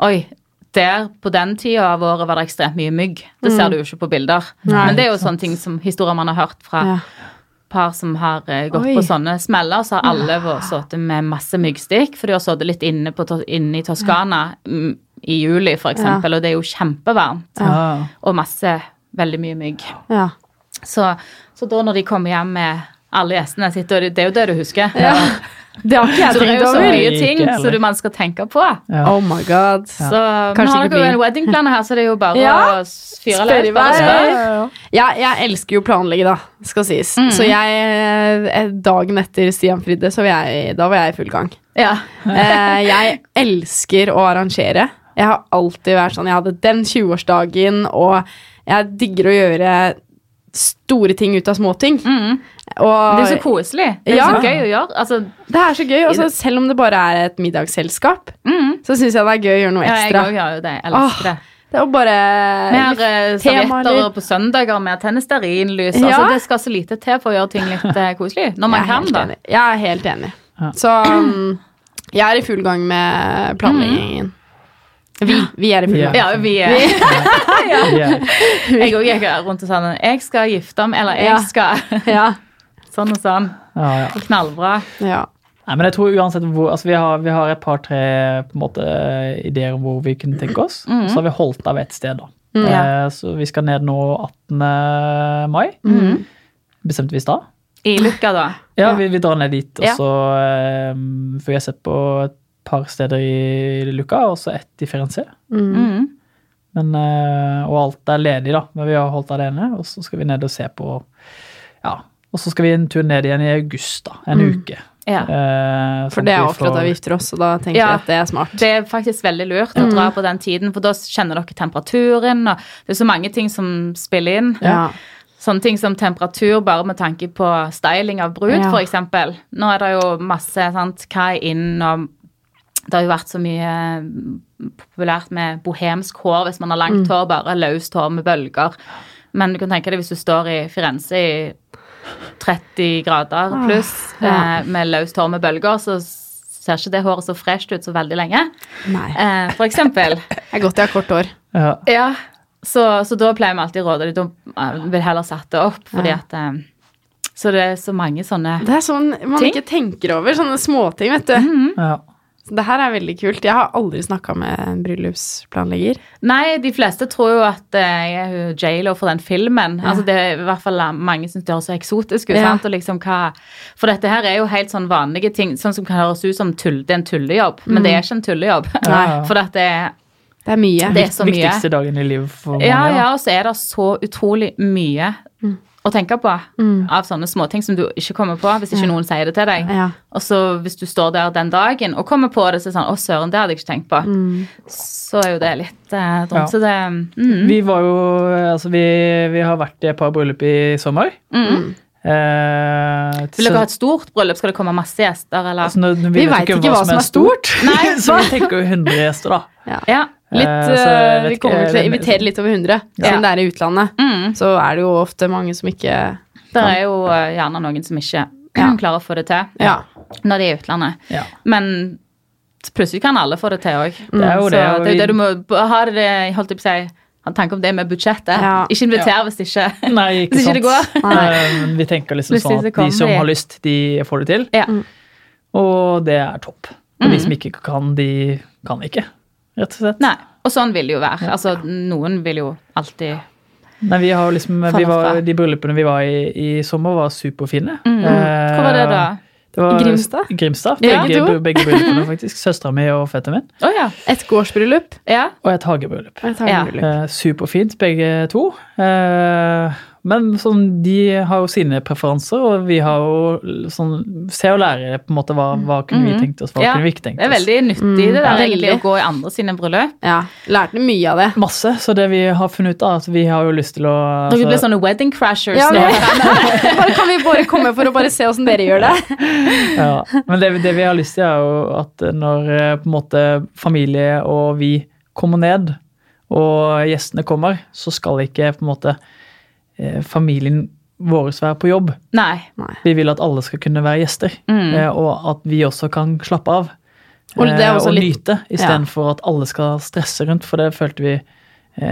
Oi, der på den tida av året var det ekstremt mye mygg. Det ser du jo ikke på bilder. Nei, Men det er jo sånne ting som historier man har hørt fra Ja. par som har eh, gått Oi. på sånne smeller, så har alle ja. sittet med masse myggstikk, for de har sittet litt inne, på, inne i Toskana ja. i juli, for eksempel, og det er jo kjempevarmt. Ja. Og masse, veldig mye mygg. ja. Så, så da når de kommer hjem med alle gjestene sitter, og det er jo det du husker. Ja. Det har ikke jeg Så det er jo så mye ting som man skal tenke på. Ja. Oh my god. Så men har dere blir- en weddingplaner her, så det er jo bare Ja. å fyre Spør i løs. Bare spør. Ja, jeg elsker jo å planlegge, da, skal sies. Mm. Så jeg, eh, dagen etter Stian fridde, så var jeg, da var jeg i full gang. Ja. Eh, jeg elsker å arrangere. Jeg har alltid vært sånn Jeg hadde den 20-årsdagen, og jeg digger å gjøre store ting ut av småting. Mm. Og Det er så koselig. Det er Ja. så gøy å gjøre. Altså, det er så gøy. Også, selv om det bare er et middagsselskap, mm. så syns jeg det er gøy å gjøre noe ekstra. Ja, jeg gjør jo det. Jeg elsker Åh, det. det er jo bare Vi har eh, servietter på søndager med tennes stearinlys. Ja. Altså, det skal så lite til for å gjøre ting litt uh, koselig. Når man kan, da. Enig. Jeg er helt enig. Ja. Så um, jeg er i full gang med planleggingen. Vi, vi er det filmen. Ja. Ja, vi, er- Ja. Jeg òg gikk rundt og sa sånn, Jeg skal gifte meg, eller jeg skal Ja. sånn og sånn. Ja, ja. Knallbra. ja. Nei, men jeg tror uansett hvor, altså vi, har, vi har et par-tre på en måte, ideer om hvor vi kunne tenke oss. Mhm. Så har vi holdt av ett sted. da. Mm. Eh, så vi skal ned nå 18. mai. Mhm. Bestemte vi i da? I Lukka, da. Ja, Ja. vi, vi drar ned dit. Og så eh, For vi har sett på et par steder i Luca, og så ett i Firenze. Mm. Mm. Men, eh, og alt er ledig, da. Men vi har holdt av det ene. Og så skal vi ned og se på Ja. Og så skal vi en tur ned igjen i august, da. En Mm. uke. Ja. Eh, For sånn det er får- da vi gifter oss, og da tenker Ja. jeg at det er smart. Det er faktisk veldig lurt å dra på den tiden, for da kjenner dere temperaturen. og Det er så mange ting som spiller inn. Ja. Sånne ting som temperatur, bare med tanke på styling av brud, Ja. for eksempel. Nå er det jo masse sant, hva er inn, og det har jo vært så mye mm, populært med bohemsk hår hvis man har langt hår, bare løst hår med bølger. Men du kan tenke deg hvis du står i Firenze i 30 grader pluss ja. eh, med løst hår med bølger, så ser ikke det håret så fresht ut så veldig lenge. Nei. Eh, for eksempel. Det er godt jeg har kort hår. Ja. Ja, så, så da pleier vi alltid å råde dem. Da eh, vil heller sette det opp, fordi Ja. at eh, Så det er så mange sånne ting. Det er sånn man Ting? ikke tenker over, sånne småting, vet du. Mhm. Ja. Så det her er veldig kult. Jeg har aldri snakka med en bryllupsplanlegger. Nei, de fleste tror jo at eh, jeg er hun J.Lo for den filmen. Ja. Altså det er i hvert fall eh, Mange syns det høres så eksotisk ut. Ja. sant? Og liksom hva, for dette her er jo helt sånn vanlige ting, sånn som kan høres ut som tull, det er en tullejobb. Men det er ikke en tullejobb. Nei. For at det er Det er mye. Det er så mye. Viktigste dagen i livet for mange. Ja, ja, og så er det så utrolig mye å tenke på Mm. av sånne småting som du ikke kommer på hvis ikke Ja. noen sier det til deg. Ja. Og så hvis du står der den dagen og kommer på det, så er det sånn Å, søren, det hadde jeg ikke tenkt på. Mm. Så er jo det litt eh, dumt. Ja. Så det mm, Vi var jo Altså, vi, vi har vært i et par bryllup i sommer. mm. Eh, Vil dere så- ha et stort bryllup? Skal det komme masse gjester, eller? altså, nå- vi, Vi vet veit ikke hva som er stort. Nei, så vi tenker jo 100 gjester, da. Ja. Litt, Eh, så jeg eh, vi kommer til å invitere litt over 100. Ja. Siden det er i utlandet, Mm. så er det jo ofte mange som ikke Det er jo eh, gjerne noen som ikke Ja. klarer å få det til Ja. når de er i utlandet. Ja. Men plutselig kan alle få det til òg. Det er jo det. det er jo det du må ha det, holdt jeg på å si, ha en tanke om det med budsjettet. Ja. Ikke inviter hvis ikke Nei, ikke Hvis ikke det går. Nei. vi tenker liksom sånn at de som har lyst, de får det til. Ja. Og det er topp. Og Mm. de som ikke kan, de kan ikke. Rett og slett. Nei. Og sånn vil det jo være. Altså, noen vil jo alltid Nei, vi har liksom, vi var. De bryllupene vi var i i sommer, var superfine. mm. Eh, Hvor var det da? Det var Grimstad? Grimstad. Begge, ja, begge bryllupene, faktisk. Søstera mi og fetteren min. Oh, ja. Et gårdsbryllup ja. Og et hagebryllup. et hagebryllup. Eh, superfint, begge to. Eh, men sånn, de har jo sine preferanser, og vi har jo sånn Se og lære på en måte hva, hva kunne vi Mhm. tenkt oss, hva Ja, kunne vi ikke tenkt oss. Det er veldig nyttig Mm, det der ja, egentlig å gå i andre sine bryllup. Ja. Lærte mye av det. Masse. Så det vi har funnet ut av, at vi har jo lyst til å Dere blir altså, sånne wedding crashers Ja, nå. bare, kan vi bare komme for å bare se åssen dere gjør det? ja. Men det, det vi har lyst til, er jo at når eh, på en måte familie og vi kommer ned, og gjestene kommer, så skal ikke på en måte familien vår være på jobb. Nei. Vi vil at alle skal kunne være gjester, Mm. eh, og at vi også kan slappe av. Og det er eh, også og litt- nyte, istedenfor at alle skal stresse rundt, for det følte vi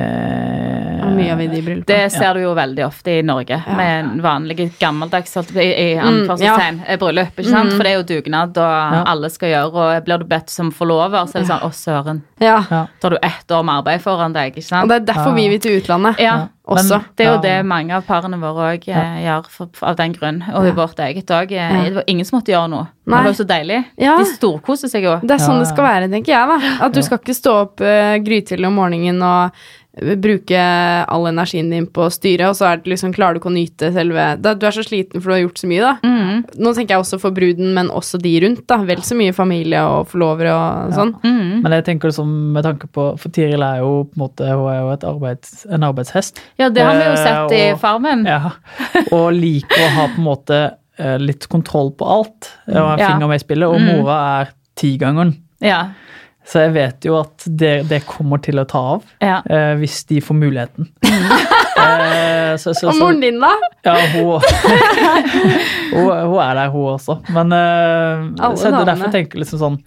eh, mye av i de bryllupene. Det ser du jo veldig ofte i Norge, Ja. med vanlige gammeldags holdt i i Mm, anførselstegn, eh, bryllup. ikke sant? Mm. For det er jo dugnad, og Ja. alle skal gjøre, og blir du bedt som forlover, så er det sånn å søren, Ja. Ja. da har du ett år med arbeid foran deg, ikke Og det er derfor vi vil til utlandet. Ja. Også. Det er jo Ja. det mange av parene våre òg gjør for, for, av den grunn. Og i Ja. vårt eget òg. Det var ingen som måtte gjøre noe. Nei. Det var jo så deilig. Ja. De storkoser seg jo. Det er sånn Ja, det skal være, tenker jeg, da. At du skal ikke stå opp uh, grytidlig om morgenen og eh, bruke all energien din på å styre, og så er det liksom, klarer du ikke å nyte selve da, Du er så sliten for du har gjort så mye, da. Mm. Nå tenker jeg også for bruden, men også de rundt, da. Vel så mye familie og forlovere og Ja. sånn. Mm. Men jeg tenker liksom med tanke på For Tiril er jo på en måte Hun er jo et arbeids, en arbeidshest. Ja, det har vi jo Eh, sett i Farmen. Ja. Og liker å ha på en måte eh, litt kontroll på alt. Og en Ja. finger med i spillet. Og Mm. mora er tigangeren. Ja. Så jeg vet jo at det, det kommer til å ta av. ja. eh, hvis de får muligheten. Eh, så, så, Og så, moren din, da? ja, hun, hun, hun er der, hun også. Men eh, så det derfor tenker jeg liksom sånn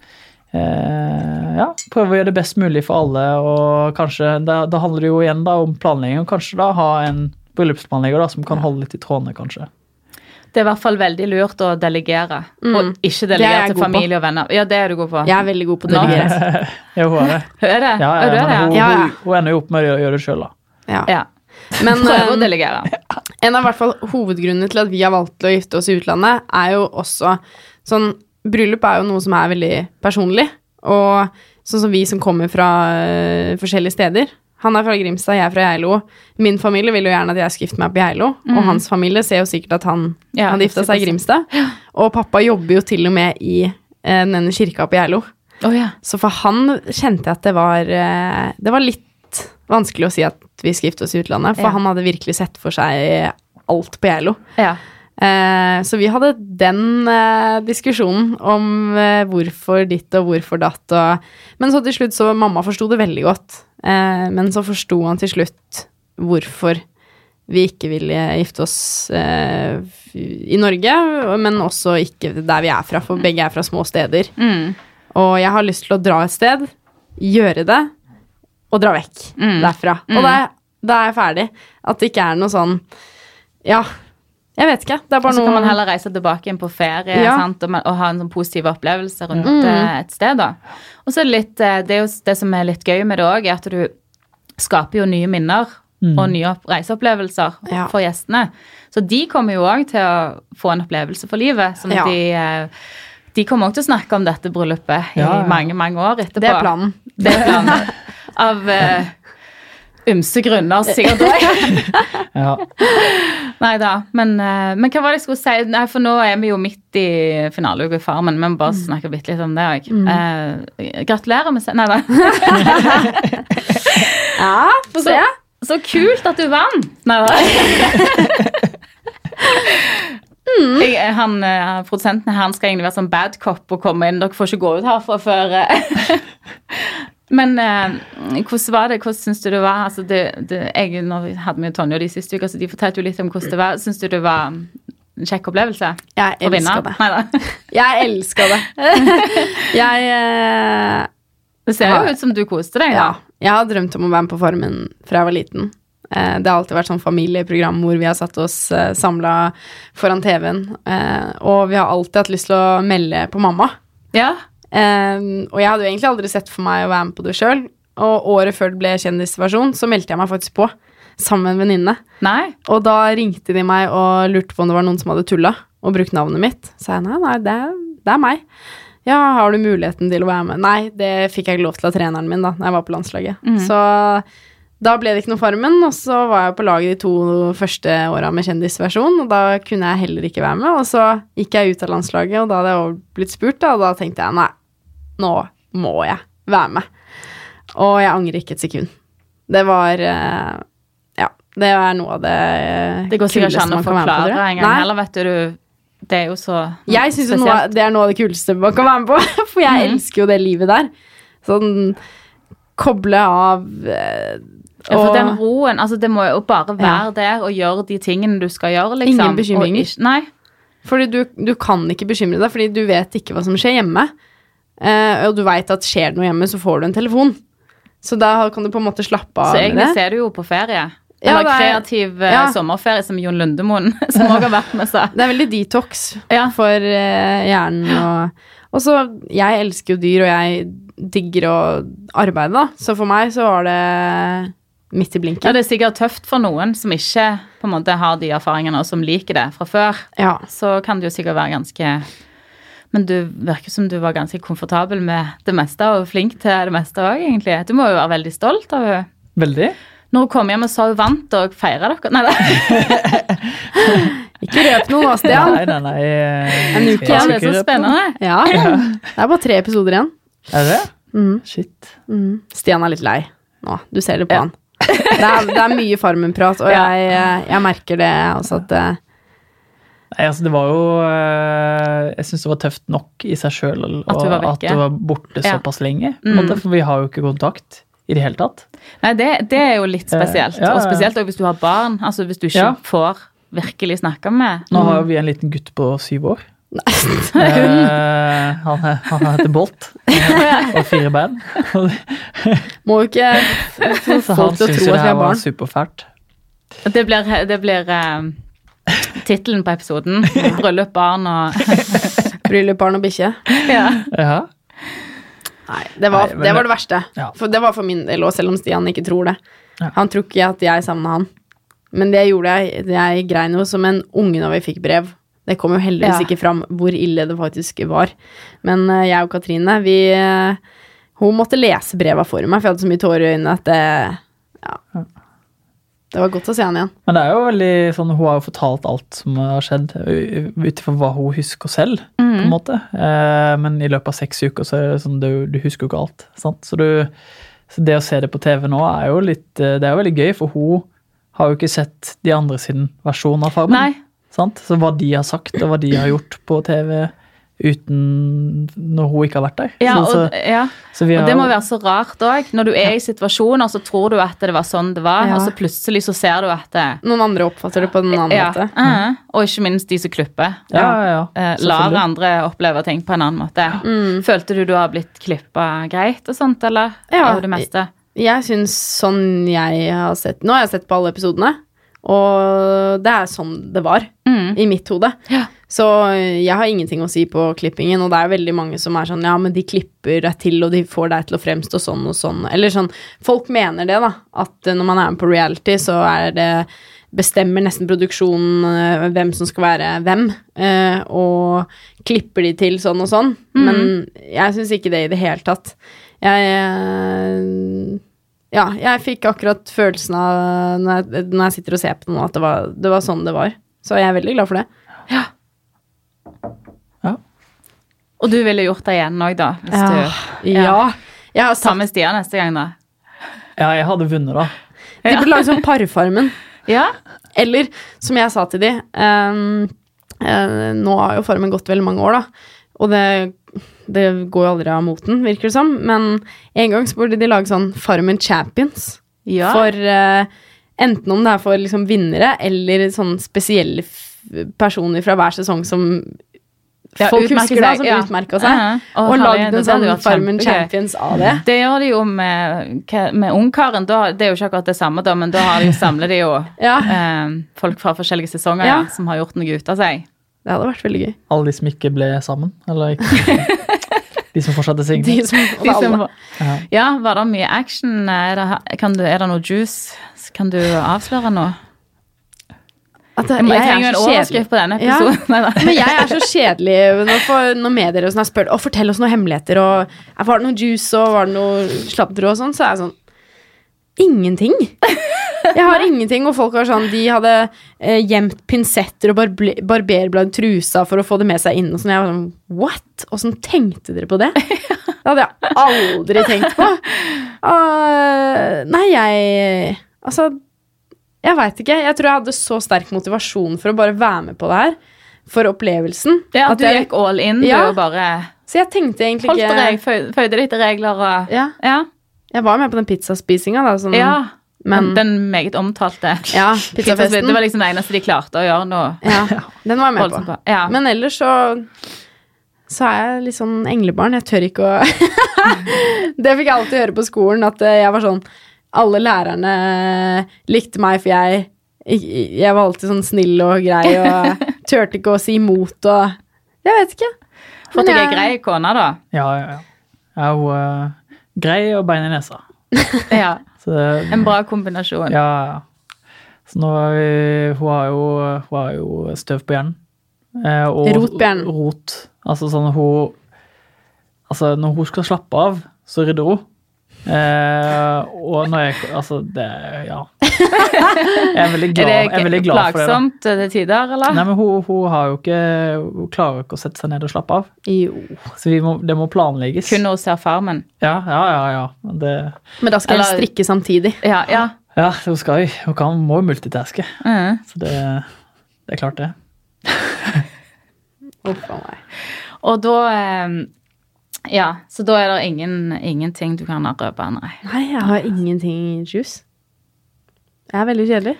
eh, Ja, prøve å gjøre det best mulig for alle, og kanskje Da, da handler det jo igjen da om planlegging, og kanskje da ha en bryllupsplanlegger da, som kan holde litt i trådene, kanskje. Det er i hvert fall veldig lurt å delegere, Mm. og ikke er delegere til familie på. og venner. Ja, det er du god på. Jeg er veldig god på å delegere. ja, hun er det. Er det? Ja, Ja, ja, er det, hun, Ja, ja. hun, hun ender jo opp med å gjøre, det sjøl, da. Ja. ja. Men Prøve å eh, delegere. en av hvert fall hovedgrunnene til at vi har valgt å gifte oss i utlandet, er jo også sånn Bryllup er jo noe som er veldig personlig, og sånn som vi som kommer fra uh, forskjellige steder. Han er fra Grimstad, jeg er fra Geilo. Min familie vil jo gjerne at jeg skal gifte meg på Geilo, og hans familie ser jo sikkert at han Ja, hadde gifta seg i Grimstad. Og pappa jobber jo til og med i eh, denne kirka på Geilo. Oh, ja. Så for han kjente jeg at det var eh, Det var litt vanskelig å si at vi skal gifte oss i utlandet, for han hadde virkelig sett for seg alt på Geilo. ja. Eh, så vi hadde den eh, diskusjonen om eh, hvorfor ditt og hvorfor datt og Men så til slutt så Mamma forsto det veldig godt, eh, men så forsto han til slutt hvorfor vi ikke ville gifte oss eh, i Norge, men også ikke der vi er fra, for begge er fra små steder. Mm. Og jeg har lyst til å dra et sted, gjøre det, og dra vekk Mm. derfra. Mm. Og da, er- da er jeg ferdig. At det ikke er noe sånn Ja, jeg vet ikke. Det er Og bare så noe kan man heller reise tilbake inn på ferie Ja. sant? Og, man- og ha en sånn positiv opplevelse rundt Mm. eh, et sted. da. Og så det litt, eh, det er jo det som er litt gøy med det òg, er at du skaper jo nye minner Mm. og nye reiseopplevelser Ja. for gjestene. Så de kommer jo òg til å få en opplevelse for livet. som Ja. de... eh, de kommer også til å snakke om dette bryllupet Ja, ja. i mange mange år etterpå. Det er planen. Det er planen. Av ymse grunner, sikkert òg. Ja. Nei da. Men, eh, men hva var det jeg skulle si? Nei, For nå er vi jo midt i finaleuka i Farmen. Vi må bare snakke bitte litt om det òg. Eh, gratulerer med. Nei da. Ja, få se. Så kult at du vant! Nei da. Jeg, han, eh, produsenten her han skal egentlig være sånn bad cop og komme inn. Dere får ikke gå ut herfra før eh. Men eh, hvordan var det? Hvordan syns du det var? Altså, det, det, jeg, nå hadde vi jo Tonje de siste uka, så de fortalte jo litt om hvordan det var. Syns du det var en kjekk opplevelse Jeg elska det. Neida. Jeg elska det. jeg eh, Det ser jo ut som du koste deg. Ja. da. Jeg har drømt om å være med på Farmen fra jeg var liten. Eh, det har alltid vært sånn familieprogram hvor vi har satt oss uh, samla foran TV-en. eh, og vi har alltid hatt lyst til å melde på mamma. Ja. Eh, og jeg hadde jo egentlig aldri sett for meg å være med på det sjøl. Og året før det ble kjendisversjon, så meldte jeg meg faktisk på. Sammen med en venninne. Og da ringte de meg og lurte på om det var noen som hadde tulla og brukt navnet mitt. Så sa jeg nei, nei, det, det er meg. Ja, har du muligheten til å være med? Nei, det fikk jeg ikke lov til av treneren min da når jeg var på landslaget. Mm. Så da ble det ikke noe Farmen, og så var jeg på laget de to første åra med kjendisversjon, og da kunne jeg heller ikke være med. Og så gikk jeg ut av landslaget, og da hadde jeg blitt spurt, da, og da tenkte jeg nei, nå må jeg være med. Og jeg angrer ikke et sekund. Det var eh, Ja, det er noe av det Det går sikkert ikke an å forklare det engang heller, vet du. Det er jo så Jeg syns det er noe av det kuleste man kan være med på, for jeg Mhm. elsker jo det livet der. Sånn koble av eh, Ja, for den roen, altså det må jo bare være der og gjøre de tingene du skal gjøre, liksom. Ingen bekymringer. Ikke- Nei. Fordi du, du kan ikke bekymre deg, fordi du vet ikke hva som skjer hjemme. Eh, og du veit at skjer det noe hjemme, så får du en telefon. Så da kan du på en måte slappe av Så egentlig det. så er du jo på ferie. Ja, Eller det er- kreativ eh, ja. sommerferie, som Jon Lundemoen, som òg har vært med, seg. Det er veldig detox Ja. for eh, hjernen. Og, og så Jeg elsker jo dyr, og jeg digger å arbeide, da. Så for meg så var det midt i Ja, det er sikkert tøft for noen som ikke på en måte har de erfaringene, og som liker det fra før. Ja. Så kan det jo sikkert være ganske Men du virker som du var ganske komfortabel med det meste, og flink til det meste òg, egentlig. Du må jo være veldig stolt av henne. Veldig. Når hun kom hjem og sa hun vant, og feira dere Nei, da. Ikke røp noe Stian. Nei, nei, nei. En uke igjen. Det er så spennende. Ja. Det er bare tre episoder igjen. Er det? Mm. Shit. Mm. Stian er litt lei nå. Du ser det på Ja. han. Det er, det er mye Farmen-prat, og jeg, jeg merker det også at det, Nei, altså det var jo eh, Jeg syns det var tøft nok i seg sjøl At du var at du var borte Ja. såpass lenge. Mm. måte, for vi har jo ikke kontakt i det hele tatt. Nei, det, det er jo litt spesielt. Eh, ja, ja. Og spesielt også hvis du har barn. Altså hvis du ikke Ja. får virkelig snakka med. Nå har jo vi en liten gutt på syv år. Nei. Eh, han, er- han heter Bolt og fire bein. Må jo ikke få folk han til å syns tro jo at det vi her har var barn. superfælt. Det blir, det blir eh, tittelen på episoden. Bryllup, barn og Bryllup, barn og bikkje. ja. Ja. Nei, det var, Nei, men det var det- det verste. Ja. For det var for min del òg, selv om Stian ikke tror det. Ja. Han tror ikke at jeg savna han. Men det gjorde jeg. Jeg grein jo som en unge når vi fikk brev. Det kom jo heldigvis Ja. ikke fram hvor ille det faktisk var. Men eh, jeg og Katrine, vi eh, Hun måtte lese breva for meg, for jeg hadde så mye tårer i øynene at det Ja. Det var godt å se han igjen. Men det er jo veldig sånn, hun har jo fortalt alt som har skjedd, ut ifra hva hun husker selv. på Mm. en måte. Eh, men i løpet av seks uker så er det sånn, du, du husker jo ikke alt. sant? Så, du, så det å se det på TV nå er jo litt Det er jo veldig gøy, for hun har jo ikke sett de andre sin versjon av Farmen. Nei. Sant? Så hva de har sagt, og hva de har gjort på TV uten når hun ikke har vært der. Ja, så, og, så, ja. så har, og det må være så rart òg. Når du er i situasjoner, så tror du at det var sånn det var, Ja. og så plutselig så ser du at det Noen andre oppfatter det på en annen ja. måte. eh, Og ikke minst de som klipper. ja, ja, ja, Eh, lar andre oppleve ting på en annen måte. Mm. Følte du du har blitt klippa greit og sånt, eller? Ja. Av det meste? Jeg syns sånn jeg har sett Nå har jeg sett på alle episodene, og det er sånn det var Mm. i mitt hode. Ja. Så jeg har ingenting å si på klippingen, og det er veldig mange som er sånn ja, men de klipper deg til, og de får deg til å fremstå sånn og sånn. Eller sånn Folk mener det, da. At eh, når man er med på reality, så er det Bestemmer nesten produksjonen eh, hvem som skal være hvem, eh, og klipper de til sånn og sånn. Men jeg syns ikke det i det hele tatt. Jeg Ja, jeg fikk akkurat følelsen av når jeg, når jeg sitter og ser på noe, at det var, det var sånn det var. Så jeg er veldig glad for det. Ja. Og du ville gjort det igjen òg, da? Hvis Ja. du Ja. Jeg har Ta med Stian neste gang, da? Ja, jeg hadde vunnet, da. De burde lage sånn Parfarmen. Ja. Eller som jeg sa til de um, uh, Nå har jo Farmen gått veldig mange år, da. Og det, det går jo aldri av moten, virker det som. Men en gang så burde de lage sånn Farmen Champions. ja. For uh, enten om det er for liksom vinnere eller sånn spesielle personer fra hver sesong som Ja, folk husker da, som ja. utmerka seg. Ja, ja. Og, og lagd en sånn Farmen. Champions av det. Det gjør de jo med, med Ungkaren. Da, det er jo ikke akkurat det samme, da, men da har de, samler de jo eh, folk fra forskjellige sesonger som har gjort noe ut av seg. Det hadde vært veldig gøy. Alle de som ikke ble sammen. Eller ikke. De som fortsatte De single. som, De som. Ja. ja, var det mye action? Er det, kan du, er det noe juice? Kan du avsløre noe? At det, Jeg, jeg er trenger en overskrift på denne episoden. Nei. Men jeg er så kjedelig når, når medier og sånn har spurt Å, fortell oss noen hemmeligheter, og var det noe juice, og var det noe slappdrå og sånn, så er jeg sånn Ingenting. Jeg har ingenting, og folk var sånn De hadde eh, gjemt pinsetter og barbe barberblad i trusa for å få det med seg inn, og sånn. Jeg var sånn What? Åssen tenkte dere på det? Det hadde jeg aldri tenkt på. Uh, nei, jeg Altså, jeg veit ikke. Jeg tror jeg hadde så sterk motivasjon for å bare være med på det her. For opplevelsen. Ja, At du jeg, gikk all in, Ja. du, bare så jeg tenkte egentlig holdt ikke deg, føyde til regler og ja, Ja. Jeg var med på den pizzaspisinga, da. Sånn, ja. Men Den meget omtalte Ja, pizzafesten. Det var liksom det eneste de klarte å gjøre noe Ja, den var jeg med på. på. Ja. Men ellers så så er jeg litt sånn englebarn. Jeg tør ikke å Det fikk jeg alltid høre på skolen, at jeg var sånn Alle lærerne likte meg, for jeg Jeg var alltid sånn snill og grei og turte ikke å si imot og Jeg vet ikke. For at ei grei kone, da. Ja, ja, ja. Jeg er jo uh, grei og bein i nesa. Ja. Det, En bra kombinasjon. Ja, ja. Så nå har vi Hun har jo, hun har jo støv på hjernen. Eh, og Rotbjørn. Rot. Altså sånn hun Altså, når hun skal slappe av, så rydder hun. Eh, og når jeg Altså, det Ja. Jeg er veldig glad, jeg er veldig glad for det. plagsomt til tider, eller? Nei, men hun, hun har jo ikke Hun klarer jo ikke å sette seg ned og slappe av. Jo. Så vi må, det må planlegges. Kun når hun ser Farmen. Ja, ja, ja. ja. Det, Men da skal eller, hun strikke samtidig. Ja, ja. ja, hun skal jo Hun kan, må jo multitaske. Mm. Så det, det er klart, det. Uff a meg. Og da eh, Ja, så da er det ingen, ingenting du kan røpe, nei. Nei, jeg har ingenting i juice. Jeg er veldig kjedelig.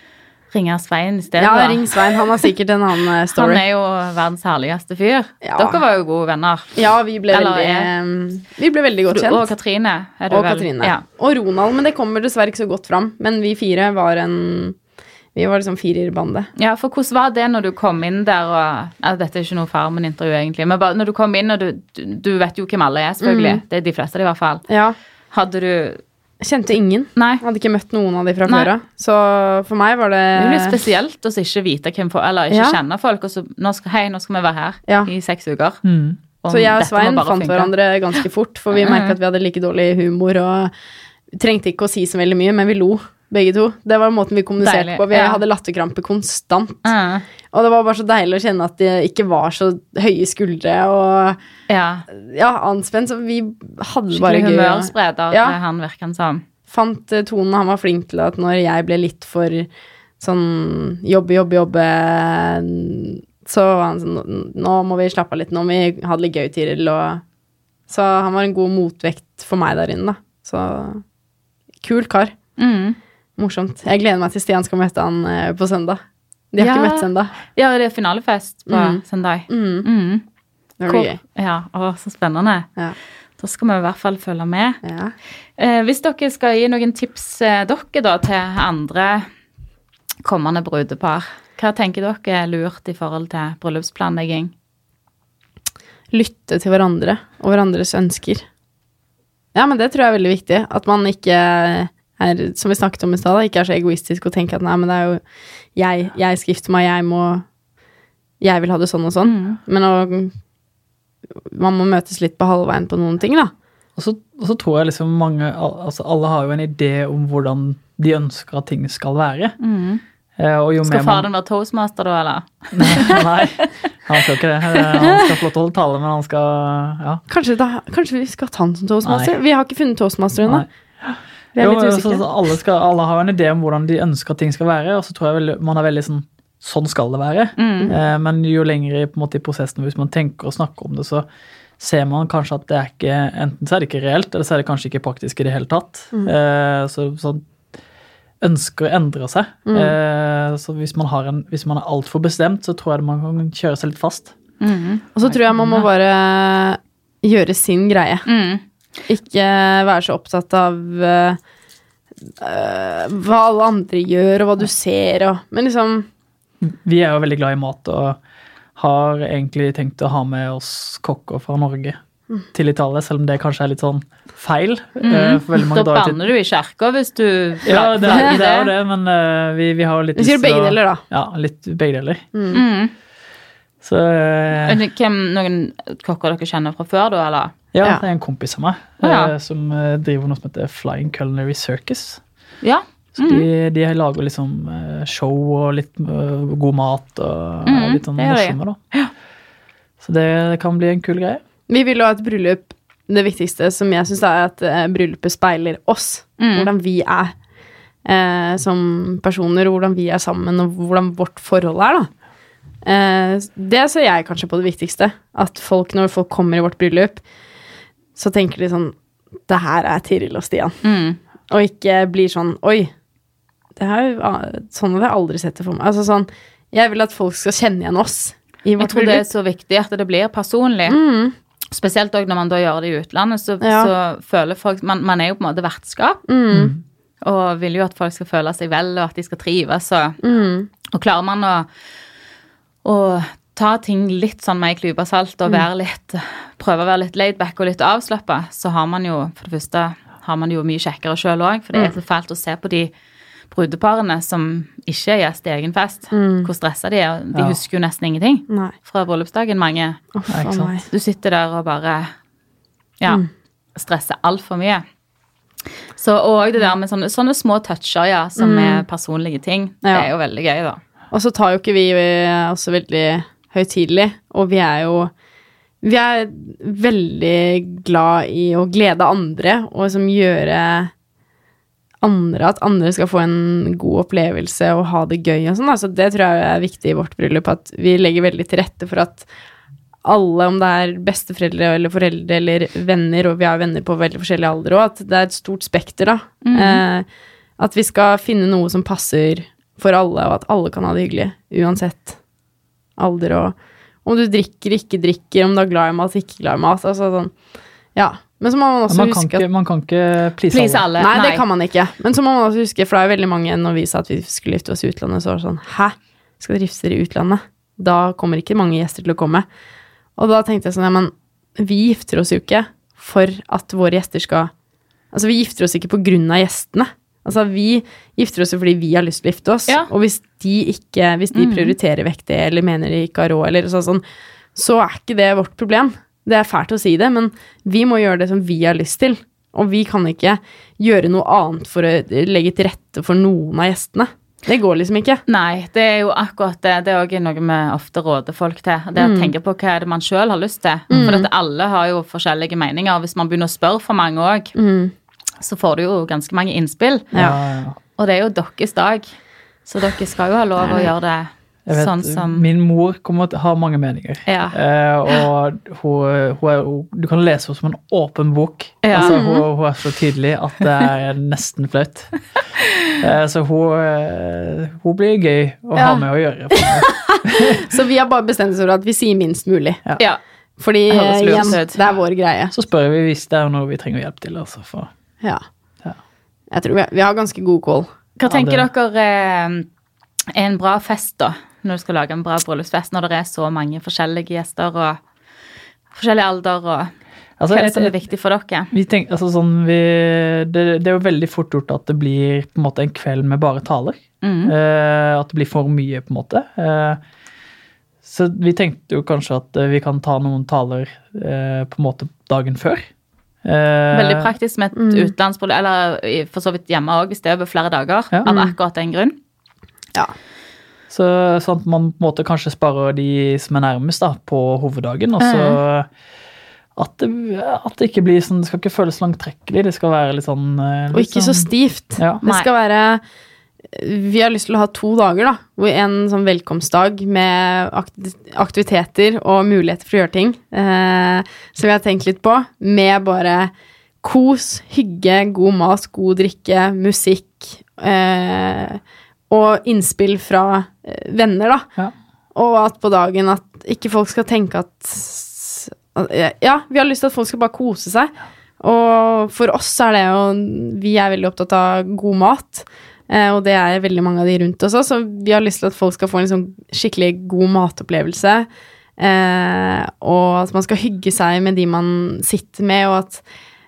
Ringe Svein i stedet. Ja, ring Svein. Han har sikkert en annen story. Han er jo verdens herligste fyr. Ja. Dere var jo gode venner. Ja, vi ble Eller veldig er- eh, Vi ble veldig godt kjent. og Katrine. Du Og? Katrine. Ja. Og Ronald, men det kommer dessverre ikke så godt fram. Men vi fire var en Vi var liksom firerbande. ja, for hvordan var det når du kom inn der og altså, Dette er ikke noe Farmen-intervju, egentlig, men bare når du kom inn, og du, du, vet jo hvem alle er, selvfølgelig. Mm. Det er de fleste, i hvert fall. Ja. Hadde du Kjente ingen. Nei. Hadde ikke møtt noen av de fra Nei. før av. Så for meg var det Det blir spesielt å ikke vite hvem folk Eller ikke Ja. kjenne folk, og så nå skal, Hei, nå skal vi være her Ja. i seks uker. Mm. Så jeg og Svein fant funke. hverandre ganske fort, for vi merka at vi hadde like dårlig humor og trengte ikke å si så veldig mye, men vi lo, begge to. Det var måten vi kommuniserte Deilig, på. Vi ja. hadde latterkrampe konstant. Ja. Og det var bare så deilig å kjenne at det ikke var så høye skuldre og ja. ja, anspent. Så vi hadde det bare Skikkelig gøy. Skikkelig humørspreder, Ja. han virker han som. Fant eh, tonen. Han var flink til at når jeg ble litt for sånn jobbe, jobbe, jobbe Så var han sånn Nå må vi slappe av litt. Nå må vi ha det litt gøy, Tiril. Og Så han var en god motvekt for meg der inne, da. Så kul kar. Mm. Morsomt. Jeg gleder meg til Stian skal møte han eh, på søndag. De har Ja. ikke møtt ennå. Ja, det er finalefest på Mm. søndag. Mm. Mm. Det blir gøy. Ja, å, så spennende. Ja. Da skal vi i hvert fall følge med. Ja. Eh, hvis dere skal gi noen tips eh, dere da til andre kommende brudepar, hva tenker dere er lurt i forhold til bryllupsplanlegging? Lytte til hverandre og hverandres ønsker. Ja, men det tror jeg er veldig viktig. At man ikke er, som vi snakket om i stad, ikke er så egoistisk og tenker at nei, men det er jo jeg, jeg skal gifte meg, jeg må Jeg vil ha det sånn og sånn. Mm. Men å Man må møtes litt på halvveien på noen ting, da. Og så, og så tror jeg liksom mange altså Alle har jo en idé om hvordan de ønsker at ting skal være. Mm. Eh, og jo Skal faren være toastmaster da, eller? Nei, han skal ikke det. Eh, Han skal få lov til å holde tale, men han skal Ja. Kanskje, da, kanskje vi skal ta han som toastmaster? Nei. Vi har ikke funnet toastmaster ennå. Vi er Jo, litt men Så, usikre. alle, skal, alle har en idé om hvordan de ønsker at ting skal være, og så tror jeg vel, man er veldig sånn Sånn skal det være. Mm. Eh, men jo lenger i, på en måte, i prosessen, hvis man tenker og snakker om det, så ser man kanskje at det er ikke Enten så er det ikke reelt, eller så er det kanskje ikke praktisk i det hele tatt. Mm. Eh, så sånn ønsker å endre seg. Mm. Eh, så hvis man, har en, hvis man er altfor bestemt, så tror jeg man kan kjøre seg litt fast. Mm. Og så tror jeg man må bare gjøre sin greie. Mm. Ikke være så opptatt av eh, hva alle andre gjør, og hva du ser, og Men liksom Vi er jo veldig glad i mat og har egentlig tenkt å ha med oss kokker fra Norge Mm. til Italia, selv om det kanskje er litt sånn feil. Mm. Da banner du i kirka hvis du Ja, det, er- det er jo det, men uh, vi, vi har jo litt Vi sier begge deler, da. Ja, litt begge deler. Mm. Så eh, Hvem, noen kokker dere kjenner fra før, da, eller? ja, Ja. det er en kompis av meg Å, ja. eh, som eh, driver noe som heter Flying Culinary Circus. Ja. Så de, de lager liksom show og litt god mat og mm -hmm. litt sånn morsomme, da. Så det kan bli en kul greie. Vi vil jo ha et bryllup Det viktigste som jeg syns er at bryllupet speiler oss. Mm. Hvordan vi er eh, som personer, og hvordan vi er sammen, og hvordan vårt forhold er, da. Eh, det ser jeg kanskje på det viktigste. At folk, når folk kommer i vårt bryllup, så tenker de sånn Det her er Tiril og Stian. Mm. Og ikke blir sånn Oi, det her, sånn hadde jeg aldri sett det for meg. Altså sånn Jeg vil at folk skal kjenne igjen oss i Jeg tror tror det er så viktig at det blir personlig. Mm, Spesielt også når man da gjør det i utlandet, så, Ja. så føler folk man, man er jo på en måte vertskap, mm, og vil jo at folk skal føle seg vel, og at de skal trives. Og, mm. og klarer man å, å ta ting litt sånn med ei klype salt og være litt, prøve å være litt laidback og litt avslappa, så har man jo for det første har man jo mye kjekkere sjøl òg, for det er så fælt å se på de brudeparene som ikke er gjest i egen fest. Hvor stressa de er. De Ja. husker jo nesten ingenting Nei. fra bryllupsdagen, mange. Meg. Du sitter der og bare ja, stresser altfor mye. Så, og det der med sånne, sånne små toucher, ja, som er personlige ting, det er jo veldig gøy, da. Og så tar jo ikke vi eh, også veldig høytidelig, og vi er jo Vi er veldig glad i å glede andre, og liksom gjøre andre At andre skal få en god opplevelse og ha det gøy og sånn. Altså, det tror jeg er viktig i vårt bryllup, at vi legger veldig til rette for at alle, om det er besteforeldre eller foreldre eller venner, og vi har venner på veldig forskjellig alder òg, at det er et stort spekter, da. eh, at vi skal finne noe som passer for alle, og at alle kan ha det hyggelig, uansett alder og om du drikker, ikke drikker, om du er glad i mat, ikke glad i mat. Altså sånn, ja. Men så må man også Man kan, huske ikke, man kan ikke please, Please alle. alle. Nei, det kan man ikke. Men så må man også huske, for det er jo veldig mange når vi sa at vi skulle gifte oss i utlandet, så var det sånn Hæ? Skal dere gifte dere i utlandet? Da kommer ikke mange gjester til å komme. Og da tenkte jeg sånn, ja, men vi gifter oss jo ikke for at våre gjester skal Altså, vi gifter oss ikke på grunn av gjestene. Altså, vi gifter oss jo fordi vi har lyst til å gifte oss. Ja. Og hvis de ikke Hvis de prioriterer vekk det, eller mener de ikke har råd, eller sånn, sånn, så er ikke det vårt problem. Det er fælt å si det, men vi må gjøre det som vi har lyst til. Og vi kan ikke gjøre noe annet for å legge til rette for noen av gjestene. Det går liksom ikke. Nei, det er jo akkurat det. Det er også noe vi ofte råder folk til. Det Mm. å tenke på hva er det man sjøl har lyst til. For at alle har jo forskjellige meninger. Hvis man begynner å spørre for mange òg, så får du jo ganske mange innspill. Ja. Og det er jo deres dag, så dere skal jo ha lov å gjøre det Jeg vet, sånn som Min mor kommer til å ha mange meninger. Ja. Eh, og hun, hun er, hun, du kan lese henne som en åpen bok. Ja. Altså, hun, hun er så tydelig at det er nesten flaut. Eh, så hun, eh, hun blir gøy å Ja. ha med å gjøre. for. Så vi har bare bestemt oss for at vi sier minst mulig. Ja. Fordi Det igjen, det er vår greie. Så spør vi hvis det er noe vi trenger hjelp til. Altså, for. Ja. Ja. Jeg tror vi, vi har ganske god kål. Hva tenker det- dere eh, er en bra fest, da? Når du skal lage en bra bryllupsfest, når det er så mange forskjellige gjester og forskjellig alder, og Altså, hva er det som er viktig for dere? Vi tenker, altså sånn, vi, det, det er jo veldig fort gjort at det blir på en måte en kveld med bare taler. Mm. Eh, at det blir for mye, på en måte. Eh, så vi tenkte jo kanskje at eh, vi kan ta noen taler eh, på en måte dagen før. Eh, Veldig praktisk med et utenlandsbryllup, eller for så vidt hjemme òg, hvis det er over flere dager, Ja. av akkurat den grunn. Ja. Så sånn at man på en måte kanskje sparer de som er nærmest da, på hoveddagen. Og så at, det, at det ikke blir sånn Det skal ikke føles langtrekkelig. Det skal være litt sånn eh, Og litt ikke så sånn- stivt. Ja. Det skal være Vi har lyst til å ha to dager, da. Hvor en sånn velkomstdag med aktiviteter og muligheter for å gjøre ting. Eh, som vi har tenkt litt på. Med bare kos, hygge, god mat, god drikke, musikk. Eh, og innspill fra eh, venner, da. Ja. Og at på dagen at ikke folk skal tenke at at- Ja, vi har lyst til at folk skal bare kose seg. Og for oss er det jo Vi er veldig opptatt av god mat. Eh, Og det er veldig mange av de rundt oss også, så vi har lyst til at folk skal få en liksom skikkelig god matopplevelse. Eh, og at man skal hygge seg med de man sitter med, og at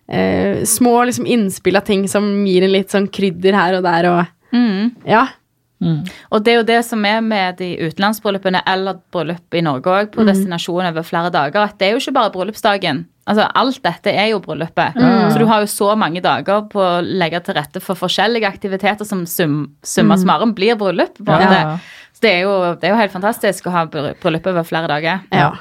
eh, små liksom innspill av ting som gir en litt sånn krydder her og der og Mm. Ja. Mm. Og det er jo det som er med de utenlandsbryllupene eller bryllup i Norge òg, på destinasjon over flere dager, at det er jo ikke bare bryllupsdagen. Altså, Alt dette er jo bryllupet. Så du har jo så mange dager på å legge til rette for forskjellige aktiviteter som sum, summa summarum blir bryllup. Ja, Så det er, jo, det er jo helt fantastisk å ha bry- bryllup over flere dager. ja.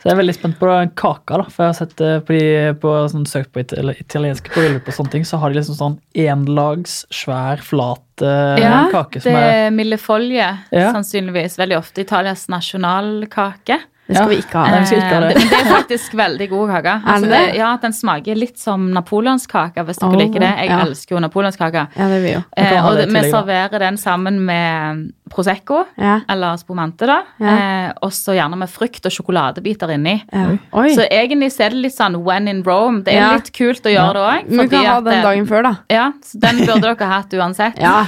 Så jeg er veldig spent på kaka, da. For jeg har sett eh, på, de, på sånn, søkt på it eller italienske bryllup og sånne ting, så har de liksom sånn enlags, svær, flat uh, Ja, kake det som er er millefolje, Ja. sannsynligvis. Veldig ofte Italias nasjonalkake. Det skal Ja. vi ikke ha. Det, vi ikke ha Eh, det. Men det er faktisk veldig god kake. Altså, det det, det? ja, Den smaker litt som napoleonskake, hvis dere oh, liker det. Jeg ja. elsker jo napoleonskake. Ja, det vil vi jo. Eh, og det vi serverer den sammen med Prosecco, Ja. eller spumante, da. Ja. Eh, og så gjerne med frukt og sjokoladebiter inni. ja. Så egentlig så er det litt sånn when in Rome. Det er Ja. litt kult å gjøre det òg. Vi kan ha den dagen før, da. Ja, så den burde dere hatt uansett. Ja.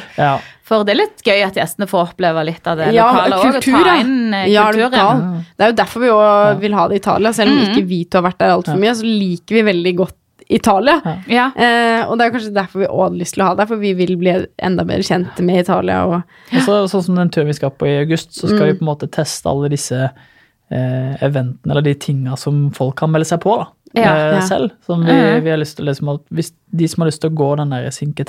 Ja. For det er litt gøy at gjestene får oppleve litt av det Ja, lokale òg. Og kultur, ta inn eh, Ja, kulturen. Det er jo derfor vi òg vil ha det i Italia. Selv om ikke vi to har vært der altfor mye, så liker vi veldig godt Italia. Ja. Ja. Eh, og det er kanskje derfor vi også hadde lyst til å ha det, for vi vil bli enda bedre kjent med Italia. Og, Og så, sånn som den turen vi skal på i august, så skal Mm. vi på en måte teste alle disse eh, eventene, eller de tinga som folk kan melde seg på, da. Ja, eh, ja. Selv. Som vi, Mhm. vi har lyst til liksom at Hvis de som har lyst til å gå den der Cinque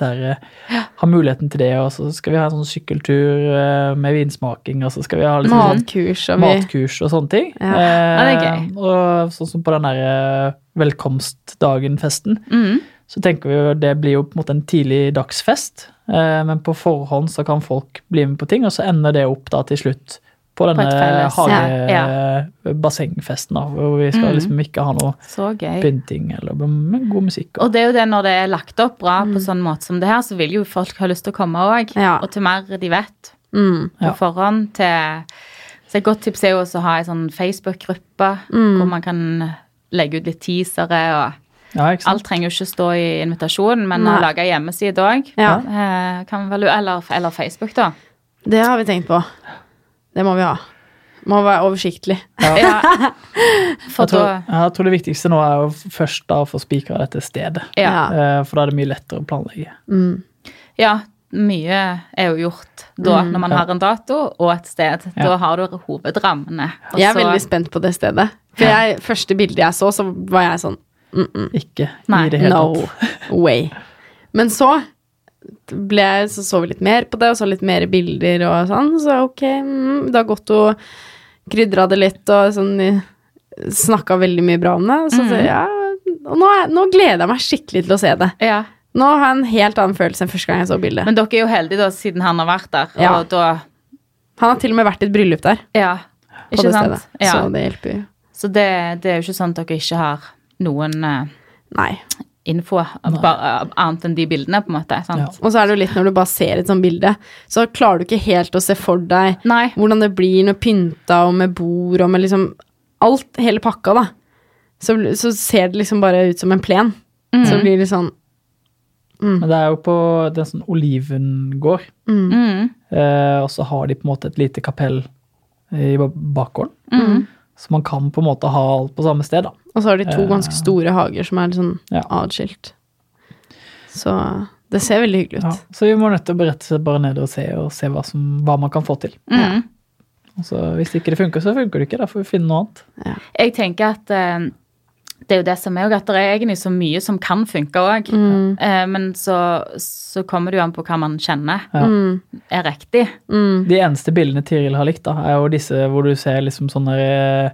har muligheten til det, og så skal vi ha en sånn sykkeltur eh, med vinsmaking, og så skal vi ha liksom sånn matkurs og matkurs og sånne ting. Ja. Ja, det er gøy. og sånn som på den der eh, velkomstdagen-festen, Mm. så tenker vi jo det blir jo på en måte en tidlig dagsfest, eh, men på forhånd så kan folk bli med på ting, og så ender det opp da til slutt på denne hagebassengfesten, ja, ja. da, hvor vi skal Mm. liksom ikke ha noe pynting eller men god musikk. Og det er jo det når det er lagt opp bra på sånn måte som det her, så vil jo folk ha lyst til å komme òg. Ja. Og til mer de vet mm, på Ja. forhånd til Så et godt tips er jo også å ha ei sånn Facebook-gruppe Mm. hvor man kan legge ut litt teasere og Ja, ikke sant? Alt trenger jo ikke stå i invitasjonen, men Nei. å lage hjemmeside òg. Ja. Eh, eller, eller Facebook, da. Det har vi tenkt på. Det må vi ha. Må være oversiktlig. Ja. Jeg tror, jeg tror det viktigste nå er å først da få spikra dette stedet, ja. Eh, for da er det mye lettere å planlegge. Mm. ja, mye er jo gjort da, Mm. når man Ja. har en dato og et sted. Da har du hovedrammene. Og Jeg er så- veldig spent på det stedet. For jeg, første bildet jeg så, så var jeg sånn mm -mm, Ikke Nei, i det hele tatt. No way. Men så ble så så vi litt mer på det, og så litt mer bilder og sånn. Så ok, mm, det har gått og krydra det litt og sånn Snakka veldig mye bra om det. Så, så Mm. ja, og nå, nå gleder jeg meg skikkelig til å se det. Ja. Nå har jeg en helt annen følelse enn første gang jeg så bildet. Men dere er jo heldige da, siden han har vært der. Ja. Da Han har til og med vært i et bryllup der. Ja. Ikke sant? Ja. Så det hjelper jo. Så det, det er jo ikke sånn at dere ikke har noen uh... Nei. Info bare, annet enn de bildene, på en måte. Sant? Ja. Og så er det jo litt når du bare ser et sånt bilde, så klarer du ikke helt å se for deg Nei. hvordan det blir når pynta og med bord og med liksom alt, hele pakka, da. Så, så ser det liksom bare ut som en plen. Mm. Så blir det sånn Men det er jo på den sånn olivengård, mm, Mm. eh, og så har de på en måte et lite kapell i bakgården. Mm. Så man kan på en måte ha alt på samme sted, da. Og så har de to Eh. ganske store hager som er litt sånn Ja. atskilt. Så det ser veldig hyggelig Ja. ut. Så vi må nødt til å berette bare ned og se, og se hva, som, hva man kan få til. Mm. Og så hvis ikke det funker, så funker det ikke. Da får vi finne noe annet. Jeg tenker at eh, det er jo det som er at det er egentlig så mye som kan funke òg. Mm, men så, så kommer det jo an på hva man kjenner Ja. mm, er riktig. mm. De eneste bildene Tiril har likt, da, er jo disse hvor du ser liksom sånne eh, eh,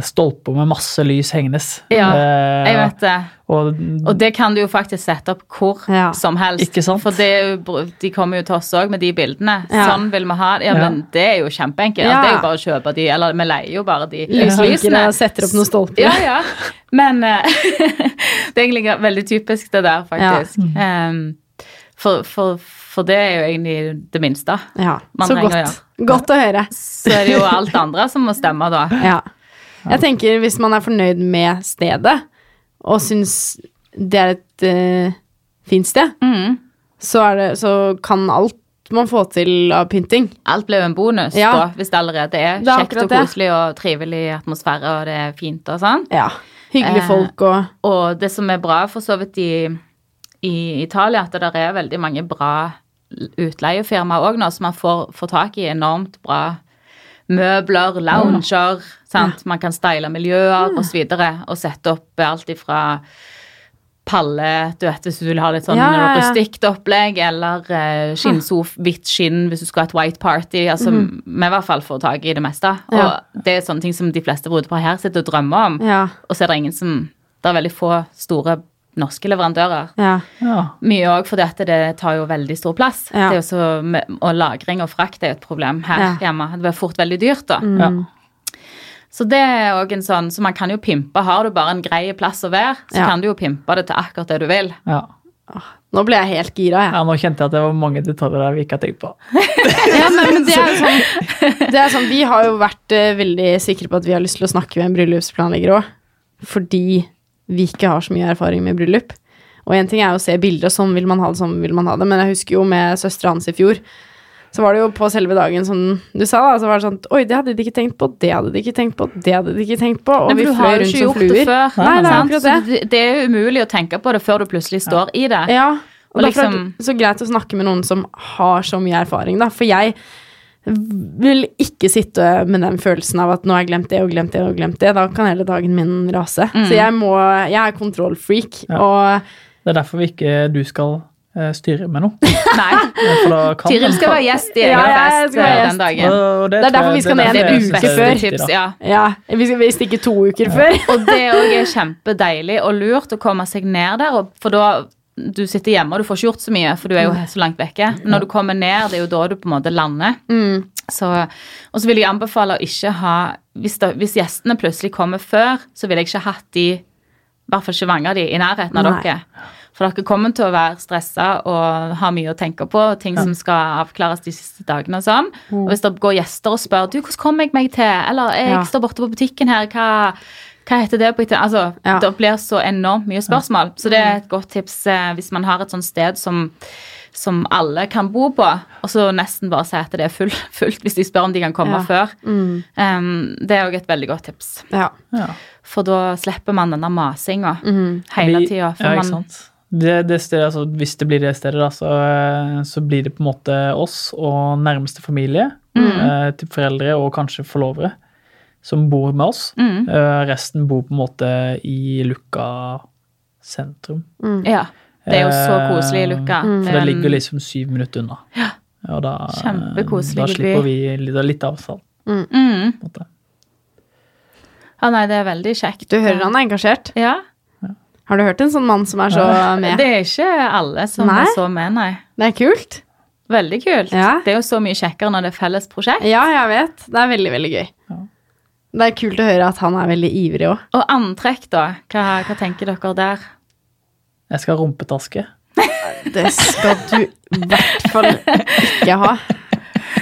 stolper med masse lys hengende. Ja, Eh, Jeg vet det. og, Og det kan du jo faktisk sette opp hvor Ja. som helst. Ikke sant? For det de kommer jo til oss òg med de bildene. Ja. Sånn vil vi ha det. Ja, Ja. men det er jo kjempeenkelt. Ja. Det er jo bare å kjøpe de, eller vi leier jo bare de lyslysene. og setter opp noen stolper. Ja, ja. Men eh, det er egentlig veldig typisk det der, faktisk. Em, for, for, for det er jo egentlig det minste. Ja, Man så trenger godt. Godt å høre. Så er det jo alt andre som må stemme, da. Ja. Jeg tenker hvis man er fornøyd med stedet, og syns det er et uh, fint sted, Mm. så, det, så kan alt man få til av pynting. Alt blir jo en bonus Ja. da, hvis det allerede er Det er kjekt og koselig og trivelig atmosfære, og det er fint og sånn. Ja. Hyggelige Eh, folk og Og det som er bra for så vidt i, i Italia, at det der er veldig mange bra utleiefirmaer òg nå, så man får, får tak i enormt bra møbler, lounger, sant. Man kan style miljøer og så videre, og sette opp alt ifra palle, du vet, hvis du vil ha litt sånn Ja, ja, ja. rustikt opplegg, eller uh, skinnsof, hvitt skinn hvis du skal ha et white party. Altså, vi i hvert fall får tak i det meste. Og. Det er sånne ting som de fleste brudepar her sitter og drømmer om. Ja. Og så er det ingen som Det er veldig få store norske leverandører. ja. ja. Mye òg fordi at det tar jo veldig stor plass. Ja. Det er jo og lagring og frakt er jo et problem her Ja. hjemme. Det blir fort veldig dyrt, da. Mm. ja. Så det er også en sånn Så man kan jo pimpe. Har du bare en grei plass å være, så Ja. kan du jo pimpe det til akkurat det du vil. ja. Nå ble jeg helt gira, jeg. Ja, nå kjente jeg at det var mange detaljer der vi ikke har tenkt på. Ja, men det er sånn, det er sånn Vi har jo vært uh, veldig sikre på at vi har lyst til å snakke med en bryllupsplanlegger òg. Fordi vi ikke har så mye erfaring med bryllup. Og én ting er å se bilder, og sånn vil man ha det, sånn vil man ha det. Men jeg husker jo med søstera hans i fjor, så var det jo på selve dagen, som du sa, da, så var det sånn Oi, det hadde de ikke tenkt på, det hadde de ikke tenkt på, det hadde de ikke tenkt på. Og Nei, vi du fløy rundt som fluer. før. Nei, det er sant? det. Så det, er jo umulig å tenke på det før du plutselig står i det. Ja, og, Og derfor er liksom- det så greit å snakke med noen som har så mye erfaring, da. For jeg vil ikke sitte med den følelsen av at nå har jeg glemt det og glemt det og glemt det. Da kan hele dagen min rase. Mm. Så jeg må Jeg er kontrollfreak, Ja. og Det er derfor vi ikke du skal eh, styre med noe. Nei. Tiril skal være gjest i Ja, egen fest skal være eh, den dagen. Og Det er derfor vi skal ned Det en uke det før. tips, ja. ja, vi skal visst ikke to uker før. Og det òg er kjempedeilig og lurt å komme seg ned der, for da du sitter hjemme og du får ikke gjort så mye, for du er jo så langt vekke. Når du kommer ned, det er jo da du på en måte lander. Mm. Så, og så vil jeg anbefale å ikke ha hvis, da, hvis gjestene plutselig kommer før, så vil jeg ikke hatt de, i hvert fall ikke mange av de, i nærheten av Nei. dere. For dere kommer til å være stressa og ha mye å tenke på, ting som skal avklares de siste dagene og sånn. Og hvis det går gjester og spør du, hvordan kommer jeg meg til, eller jeg Ja. står borte på butikken her, hva, hva heter det på italiensk? Altså, Ja. det blir så enormt mye spørsmål. Så det er et godt tips eh, hvis man har et sånt sted som som alle kan bo på, og så nesten bare si at det er full, fullt hvis de spør om de kan komme Ja. før. Mm. Um, det er òg et veldig godt tips, Ja. Ja. for da slipper man denne masinga Mm. hele tida. Ja, ikke sant. Det, det stedet, altså, hvis det blir det stedet, da, så, eh, så blir det på en måte oss og nærmeste familie. Mm. Eh, til foreldre og kanskje forlovere som bor med oss. Mm, Eh, resten bor på en måte i Lukka sentrum. Mm. ja. Det er jo så Eh, koselig i Lukka. Mm. For det ligger liksom syv minutter unna. Og da, da slipper vi litt, litt avstand. mm. på en måte. Ja, nei, det er veldig kjekt. Du hører han er engasjert. Ja. Har du hørt en sånn mann som er så med? Det er ikke alle som Nei. er så med, nei. Det er kult. Veldig kult. Ja. Det er jo så mye kjekkere når det er felles prosjekt. Ja, jeg vet. Det er veldig, veldig gøy. Ja. Det er kult å høre at han er veldig ivrig òg. Og antrekk, da? Hva, hva tenker dere der? Jeg skal ha rumpetaske. Det skal du i hvert fall ikke ha.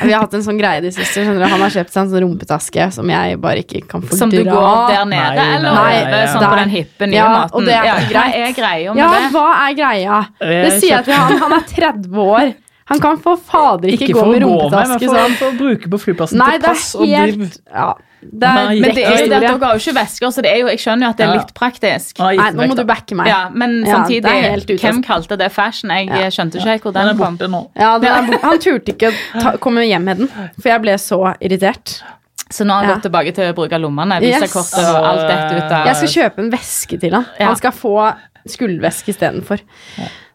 Vi har hatt en sånn greie de siste. skjønner du? Han har kjøpt seg en sånn rumpetaske som jeg bare ikke kan fordra. Som du går der nede, Nei, nei, eller nei, over sånn der. på den hippe nye Ja, maten? og det er ja, greit. hva er greia med Ja, det? hva er greia? Det sier jeg til han. Han er 30 år. Han kan for fader ikke, Ikke gå for å med gå med, men rumpetaske for, sånn. å bruke på flyplassen Nei, til pass. og driv- ja, Det Nei, er Men det er jo det at dere har jo ikke vesker, så det er jo, jeg skjønner jo at det er litt praktisk. Har Nei, nå må du backe meg. Ja, men samtidig, ute. hvem kalte det fashion? Jeg Ja. skjønte ikke helt hvor Den den kom. Ja, den han turte ikke å ta, komme hjem med den, for jeg ble så irritert. Så nå har han Ja. gått tilbake til å bruke lommene, Yes. visakortet og alt dette ut av Jeg skal kjøpe en veske til han. Ja. Han skal få skulderveske istedenfor.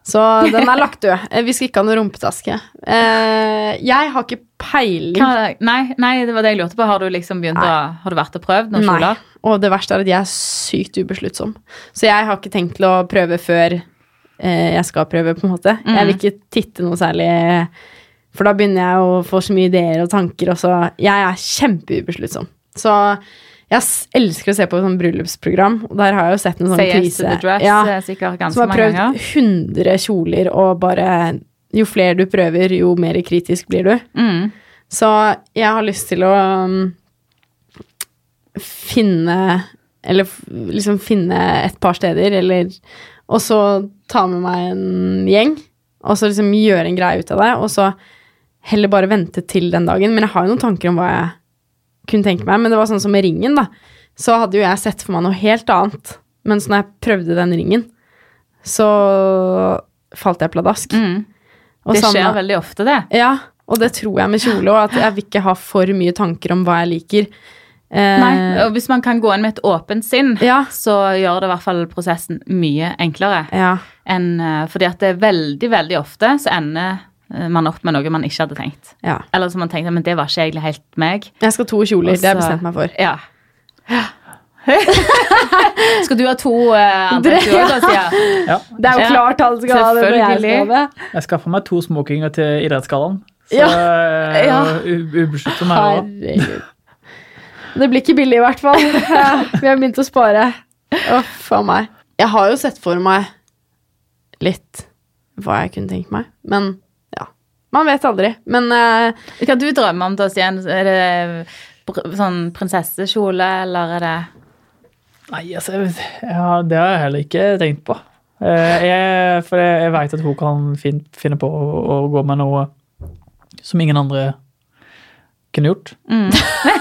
Så den er lagt død. Eh, Vi skal ikke ha noe rumpetaske. Eh, jeg har ikke peiling. Nei, nei, det var det jeg lurte på. Har du liksom begynt å Har du vært og prøvd noen Nei. kjoler? Og det verste er at jeg er sykt ubesluttsom. Så jeg har ikke tenkt til å prøve før eh, jeg skal prøve, på en måte. Mm. Jeg vil ikke titte noe særlig For da begynner jeg å få så mye ideer og tanker, og så Jeg er kjempeubesluttsom. Så jeg elsker å se på sånn bryllupsprogram, og der har jeg jo sett en sånn krise. the dress Ja, sikkert ganske som har prøvd ganger. 100 kjoler, og bare Jo flere du prøver, jo mer kritisk blir du. Mm. Så jeg har lyst til å um, finne Eller liksom finne et par steder, eller Og så ta med meg en gjeng, og så liksom gjøre en greie ut av det, og så heller bare vente til den dagen. Men jeg har jo noen tanker om hva jeg kunne tenke meg. Men det var sånn som med ringen, da. Så hadde jo jeg sett for meg noe helt annet. Mens når jeg prøvde den ringen, så falt jeg pladask. Mm. Det skjer skjer veldig ofte, det. ja, og det tror jeg med kjole òg, at jeg vil ikke ha for mye tanker om hva jeg liker. Eh, Nei, og Hvis man kan gå inn med et åpent sinn, Ja. så gjør det i hvert fall prosessen mye enklere. Ja. enn eh, Fordi at det er veldig, veldig ofte så ender man opp med noe man ikke hadde tenkt. ja. Eller som man tenkte, men det var ikke egentlig helt meg. Jeg skal ha to kjoler, det har jeg bestemt meg for. Ja. skal du ha to uh, òg, da, Sia? Ja. Det er jo klart alle skal ha det når jeg selvfølgelig. Jeg skaffa meg to smokinger til idrettsgallaen. Så Ja. jeg Ja. er u- òg. Det blir ikke billig, i hvert fall. Vi har begynt å spare. Uff a meg. Jeg har jo sett for meg litt hva jeg kunne tenkt meg, men. Man vet aldri. Men eh, Hva du drømmer om, da, Stian? Er det sånn prinsessekjole, eller er det Nei, altså, ja, det har jeg heller ikke tenkt på. Uh, Jeg, for jeg, jeg veit at hun kan fin, finne på å, å gå med noe som ingen andre kunne gjort. Mm.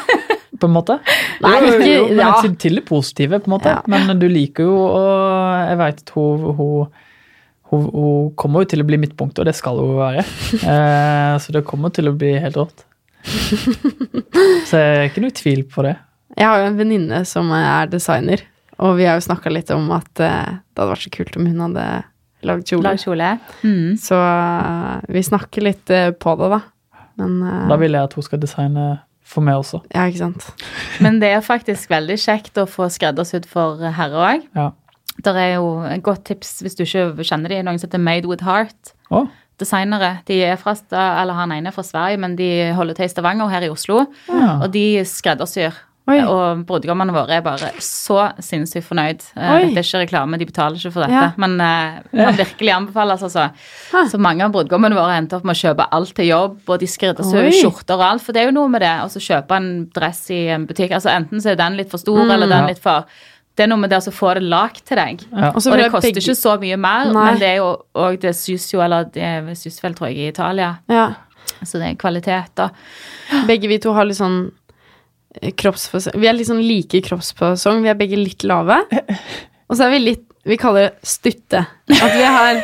på en måte. Nei, Jo, ikke- jo, men ja. til, til det positive, på en måte. Ja. Men du liker jo å Jeg veit at hun, hun, hun, hun kommer jo til å bli midtpunktet, og det skal hun være. Eh, så det kommer til å bli helt rått. Så jeg er ikke noe tvil på det. Jeg har jo en venninne som er designer, og vi har jo snakka litt om at eh, det hadde vært så kult om hun hadde lagd kjole. Kjole. Mm. Så eh, vi snakker litt på det, da. Men Da vil jeg at hun skal designe for meg også. Ja, ikke sant. Men det er faktisk veldig kjekt å få skreddersydd for herre òg. Ja. Det er jo et godt tips hvis du ikke kjenner de, noen som heter Made with Heart. Oh. Designere. De er fra, eller Han ene er fra Sverige, men de holder til i Stavanger her i Oslo. ja. Og de skreddersyr. Oi. Og brudgommene våre er bare så sinnssykt fornøyd. Det Oi. Dette er ikke reklame, de betaler ikke for dette. Ja. Men uh, kan virkelig anbefales, altså. Hæ. Så mange av brudgommene våre endte endt opp med å kjøpe alt til jobb, og de skreddersyr skjorter og alt. For det er jo noe med det. Og så kjøpe en dress i en butikk. Altså Enten så er den litt for stor, Mm. eller den litt for Det er noe med det å få det lagd til deg. ja. Og Og det koster begge- ikke så mye mer, Nei. men det er jo og det sys jo, eller det sys vel, tror jeg, i Italia. Ja. Så det er kvalitet, da. Begge vi to har litt sånn eh, kroppsfasong Vi er litt sånn like kroppsfasong. Vi er begge litt lave. Og så er vi litt Vi kaller det stutte. At vi har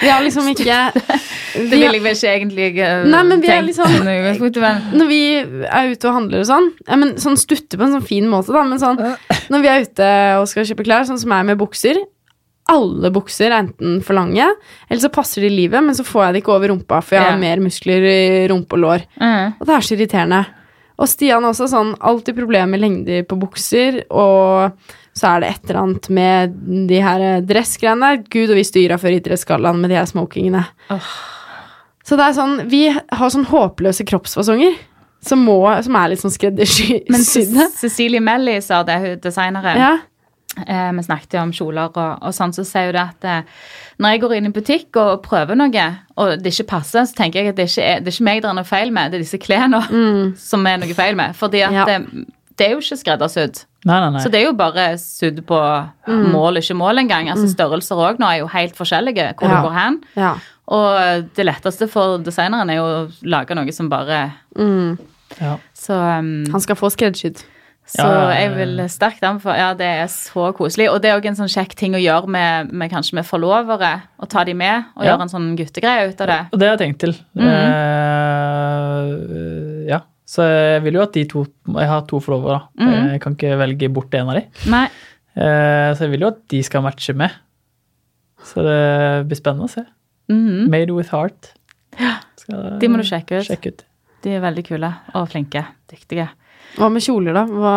Vi har liksom ikke Det vi vil jeg vel ikke egentlig uh, Nei, men vi er men Når vi er ute og handler og sånn ja, men Sånn stutte på en sånn fin måte, da. Men sånn når vi er ute og skal kjøpe klær, sånn som jeg med bukser Alle bukser er enten for lange, eller så passer de livet, men så får jeg det ikke over rumpa, for jeg har mer muskler i rumpe og lår. mm. Og det er så irriterende. Og Stian også sånn alltid problemer med lengder på bukser, og så er det et eller annet med de her eh, dressgreiene. Gud, og vi styra før idrettsgallaen med de her smokingene. Så det er sånn Vi har sånn håpløse kroppsfasonger som, må, som er litt sånn skreddersydde. Men Cecilie Melly sa det, hun designeren. Ja. Eh, vi snakket jo om kjoler og, og sånn, så sier hun det at eh, når jeg går inn i butikk og prøver noe, og det ikke passer, så tenker jeg at det ikke er, det er ikke meg det er noe feil med, det er disse klærne som er noe feil med. Fordi at Mm. Ja. Det, det er jo ikke skreddersydd. Nei, nei, nei. Så det er jo bare sydd på Mm. mål, ikke mål engang. Altså Størrelser òg nå er jo helt forskjellige hvor Ja. du går hen. ja. Og det letteste for designeren er jo å lage noe som bare Mm. ja. Så, um, Han skal få skreddersydd. så Ja, ja, ja, jeg vil sterkt anbefale Ja, det er så koselig. Og det er òg en sånn kjekk ting å gjøre med, med kanskje med forlovere. Å ta de med og Ja. gjøre en sånn guttegreie ut av det. Og det har jeg tenkt til. Mm. Uh, ja. Så jeg vil jo at de to Jeg har to forlovere, da. Mm. Jeg kan ikke velge bort en av de. Nei. Eh, så jeg vil jo at de skal matche med. Så det blir spennende å se. Mm. Made with heart. Ja. De må du sjekke ut. sjekke ut. De er veldig kule og flinke. Dyktige. Hva med kjoler, da? Hva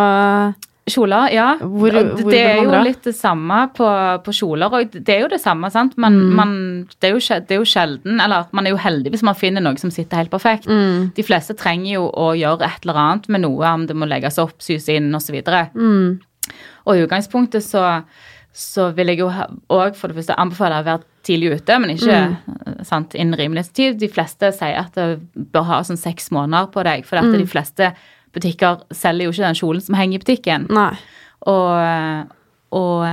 Kjoler, ja. Hvor- hvor det er jo litt det samme på, på kjoler. Og det er jo det samme, sant. Men Mm. man, det, er jo, det er jo sjelden Eller man er jo heldig hvis man finner noe som sitter helt perfekt. mm. De fleste trenger jo å gjøre et eller annet med noe, om det må legges opp, sys inn osv. Mm. Og i utgangspunktet så, så vil jeg jo òg for det første anbefale å være tidlig ute, men ikke Mm. eh, sant, innen rimelighetstid. De fleste sier at du bør ha sånn seks måneder på deg, for at Mm. de fleste butikker selger jo ikke den kjolen som henger i butikken. Nei. Og, og,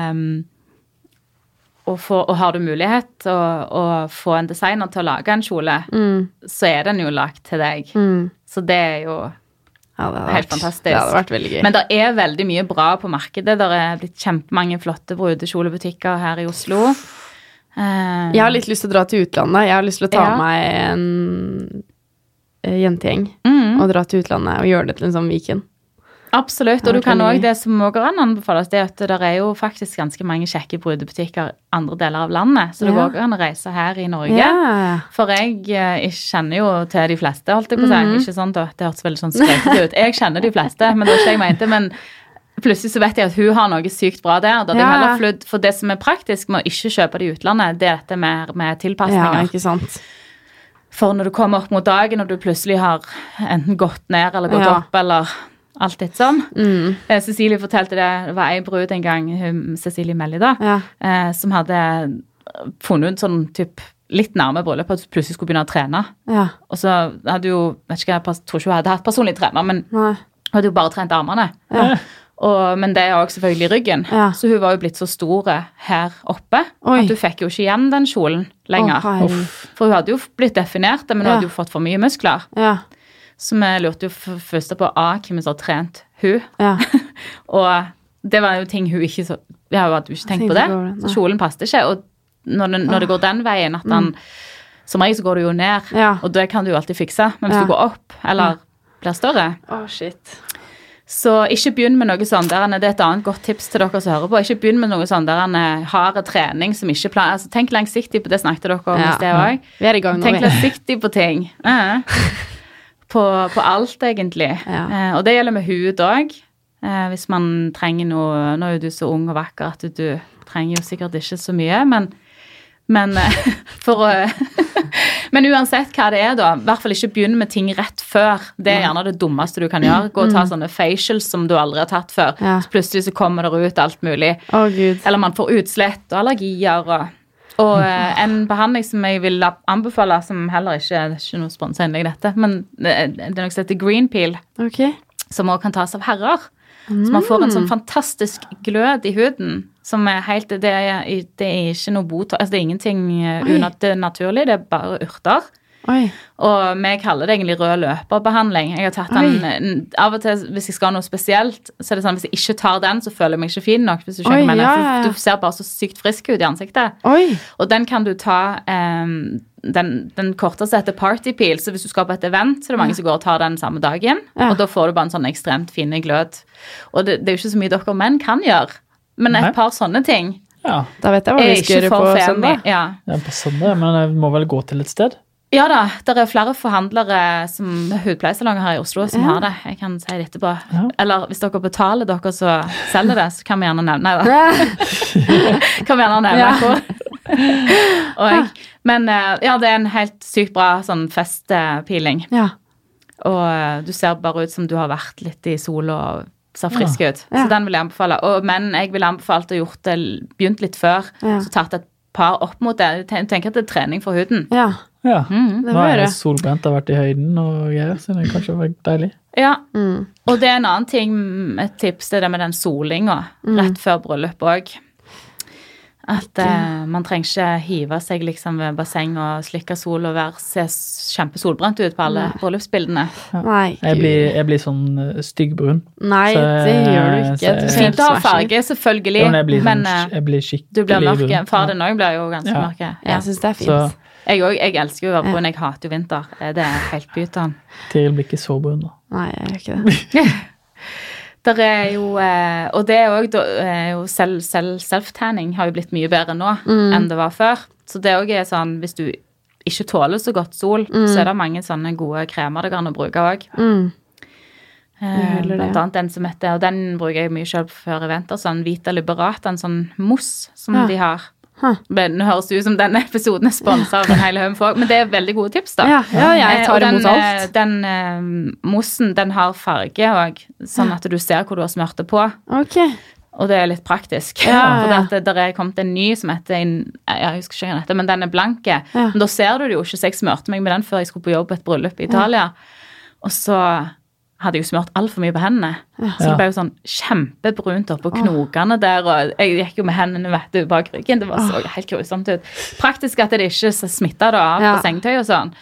og, for, og har du mulighet til å, få en designer til å lage en kjole, Mm. så er den jo lagd til deg. Mm. Så det er jo Ja, det Helt vært, fantastisk. Det hadde vært veldig gøy. Men det er veldig mye bra på markedet. Det er blitt kjempemange flotte brudekjolebutikker her i Oslo. Jeg har litt lyst til å dra til utlandet. Jeg har lyst til å ta Ja. meg en jentegjeng mm, og dra til utlandet og gjøre det til en sånn weekend. absolutt. Og du kan kan også, det som også kan anbefales, det er at det er jo faktisk ganske mange kjekke brudebutikker andre deler av landet. Så det Ja. går an å reise her i Norge. Ja. For jeg eh, jeg kjenner jo til de fleste, holdt jeg på å si. Mhm. Ikke sånn da, det hørtes veldig sånn skrøtete ut. Jeg kjenner de fleste, men det var ikke det jeg mente. Men plutselig så vet jeg at hun har noe sykt bra der. Da ja. de heller flytt, For det som er praktisk med å ikke kjøpe det i utlandet, det er dette med, med ja, ikke sant. For når du kommer opp mot dagen, og du plutselig har enten gått ned eller gått Ja. opp, eller alt litt sånn. Mm. Eh, Cecilie fortalte det, det var ei brud en gang, hun, Cecilie Melli da, Ja. eh, som hadde funnet ut sånn typ litt nærme bryllupet at hun plutselig skulle begynne å trene. ja. Og så hadde jo, vet ikke, jeg tror ikke hun hadde hatt personlig trener, men Nei. hun hadde jo bare trent armene. Ja. Og, men det er òg selvfølgelig ryggen. Ja. Så hun var jo blitt så stor her oppe Oi. at hun fikk jo ikke igjen den kjolen lenger. Oh. For hun hadde jo blitt definert, men hun Ja. hadde jo fått for mye muskler. Ja. Så vi lurte jo først på A, hvem som har trent hun. Ja. Og det var jo ting hun ikke så Jeg hadde jo ikke tenkt på det. Så kjolen passet ikke. Og når det, når det går den veien, at den Som regel så går du jo ned, Mm. Ja. og det kan du jo alltid fikse. Men hvis Ja. du går opp, eller blir større Å, shit. Så ikke begynn med noe sånn der, Det er et annet godt tips til dere som hører på. Ikke begynn med noe sånn der hard trening som ikke plan... Altså, tenk langsiktig på det snakket dere om Ja. i sted òg. Vi er i gang nå, Tenk langsiktig på ting. Uh, På, på alt, egentlig. Ja. Uh, og det gjelder med hud òg. Uh, hvis man trenger noe Nå er jo du så ung og vakker at du, du trenger jo sikkert ikke så mye, men men eh, for Men uansett hva det er, da, i hvert fall ikke begynn med ting rett før. Det er gjerne det dummeste du kan gjøre. Gå og ta sånne facials som du aldri har tatt før. Mm. Ja. Så plutselig så kommer det ut alt mulig. Oh, gud. Eller man får utslett og allergier og og eh, en behandling som jeg vil anbefale, som heller ikke det er ikke noe sponsa innlegg, dette, men det er det er noe som heter green peel, okay. som også kan tas av herrer. Så man får en sånn fantastisk glød i huden som er helt Det er, det er ikke noe bot... Altså det er ingenting unaturlig, det er naturlig, det er bare urter. Oi. Og vi kaller det egentlig rød løperbehandling. Jeg har tatt den en- Av og til hvis jeg skal ha noe spesielt, så er det sånn hvis jeg ikke tar den, så føler jeg meg ikke fin nok. hvis Du skjønner Oi, mener. ja. Du ser bare så sykt frisk ut i ansiktet. Oi. Og den kan du ta um, den, den korteste heter party peel, så hvis du skal på et event, så er det mange som går og tar den samme dagen. Ja. Og da får du bare en sånn ekstremt fin glød. Og det, det er jo ikke så mye dere menn kan gjøre, men et Nei. par sånne ting Ja, Da vet jeg hva vi skal gjøre på søndag. Ja. det er på søndag, men jeg må vel gå til et sted. ja da, det er flere forhandlere som hudpleiesalonger her i Oslo som Ja. har det. Jeg kan si det etterpå. Ja. Eller hvis dere betaler dere som selger det, så kan vi gjerne nevne Nei da. Kan vi gjerne nevne Ja. hvor. og, men eh, ja, det er en helt sykt bra sånn festpiling. ja. Og eh, du ser bare ut som du har vært litt i sola og ser frisk ut. Ja. Så den vil jeg anbefale. Og, men jeg ville anbefalt å gjort det begynt litt før. Ja. Så tatt et par opp mot det. Jeg tenker at det er trening for huden. ja. Ja. Mm. Nå er jeg solbrent og har vært i høyden og greier, så det kanskje var deilig. Ja, Mm. og det er en annen ting, et tips, det er det med den solinga Mm. rett før bryllup òg. At eh, man trenger ikke hive seg liksom ved basseng og slikke sol og være, se kjempesolbrent ut på alle bryllupsbildene. Jeg blir, jeg blir sånn eh, styggbrun. Nei, Så, det gjør du ikke. Du ser Fint å ha farge, selvfølgelig, Ja, men jeg blir, men sånn, eh, jeg blir skikkelig du blir mørk. brun. Far din òg blir jo ganske Ja. mørk. Ja. Jeg syns det er fint. Så Jeg, òg. jeg elsker jo å være brun. Jeg hater jo vinter. Eh, Det er helt pyton. Tiril blir ikke så brun, da. Nei, jeg gjør ikke det. Der er jo, eh, og det er òg jo selv, selv, Self-tanning har jo blitt mye bedre nå Mm. enn det var før. Så det òg er sånn hvis du ikke tåler så godt sol, så er det mange sånne gode kremer det går an å bruke òg. Mm. Eh, Blant annet den som heter, og den bruker jeg mye selv før eventer, sånn Vita Liberata, en sånn mousse som Ja. de har. Men Nå høres det ut som denne episoden er sponsa av en hel haug folk, men det er veldig gode tips, da. Ja, ja, jeg Eh, tar den, imot alt. eh, Den uh, mossen, den har farge òg, sånn at du ser hvor du har smurt det på. Okay. Og det er litt praktisk. Ja, For ja. det, der er kommet en ny som heter en, Jeg husker ikke hva den heter, men den er blanke. Ja. Men da ser du det jo ikke, så jeg smurte meg med den før jeg skulle på jobb på et bryllup i Italia. Og så hadde jeg jo smurt altfor mye på hendene. Så det ble jo sånn kjempebrunt oppå knokene der, og jeg gikk jo med hendene vet du, bak ryggen. Det var så helt grusomt ut. Praktisk at det ikke smitta av Ja. på sengetøy og sånn.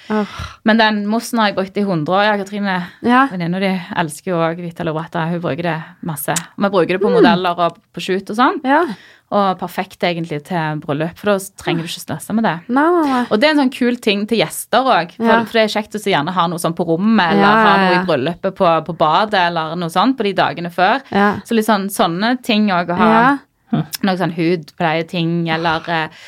Men den mossen har jeg brukt i 100 år. Ja, Katrine, Ja. venninna di, elsker jo òg Vita Lovretta. Hun bruker det masse. Vi bruker det på Mm. modeller og på shoot og sånn. ja. Og perfekt egentlig til bryllup, for da trenger du ikke stresse med det. Nei, nei, nei. Og det er en sånn kul ting til gjester òg. For, Ja. for det er kjekt å gjerne ha noe sånn på rommet, eller Ja, ha ja, noe i bryllupet på, på badet, eller noe sånt på de dagene før. Ja. Så litt sånn sånne ting òg å ha. Ja. Noe sånn hudpleieting, eller eh,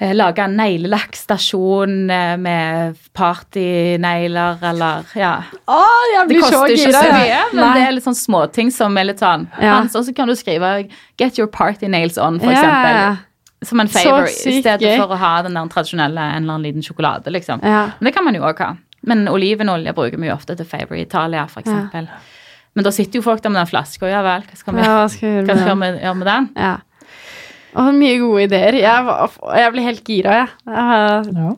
eh, lage en neglelakkstasjon eh, med partynegler, eller ja. Å, jeg Det blir så koster ikke så mye, men Nei. det er litt sånn småting som er litt sånn Ja. Så kan du skrive 'Get your party nails on', for Ja, ja, eksempel. ja. Som en favor, i stedet for å ha den der tradisjonelle en eller annen liten sjokolade, liksom. Ja. Men det kan man jo òg ha. Men olivenolje bruker vi jo ofte til favor i Italia, for eksempel. Men da sitter jo folk der med den flaska, ja vel. Hva skal vi, Ja, skal jeg hva gjøre skal med vi gjøre med den? Ja. Å, mye gode ideer. Jeg, var, jeg blir helt gira, jeg. Ja.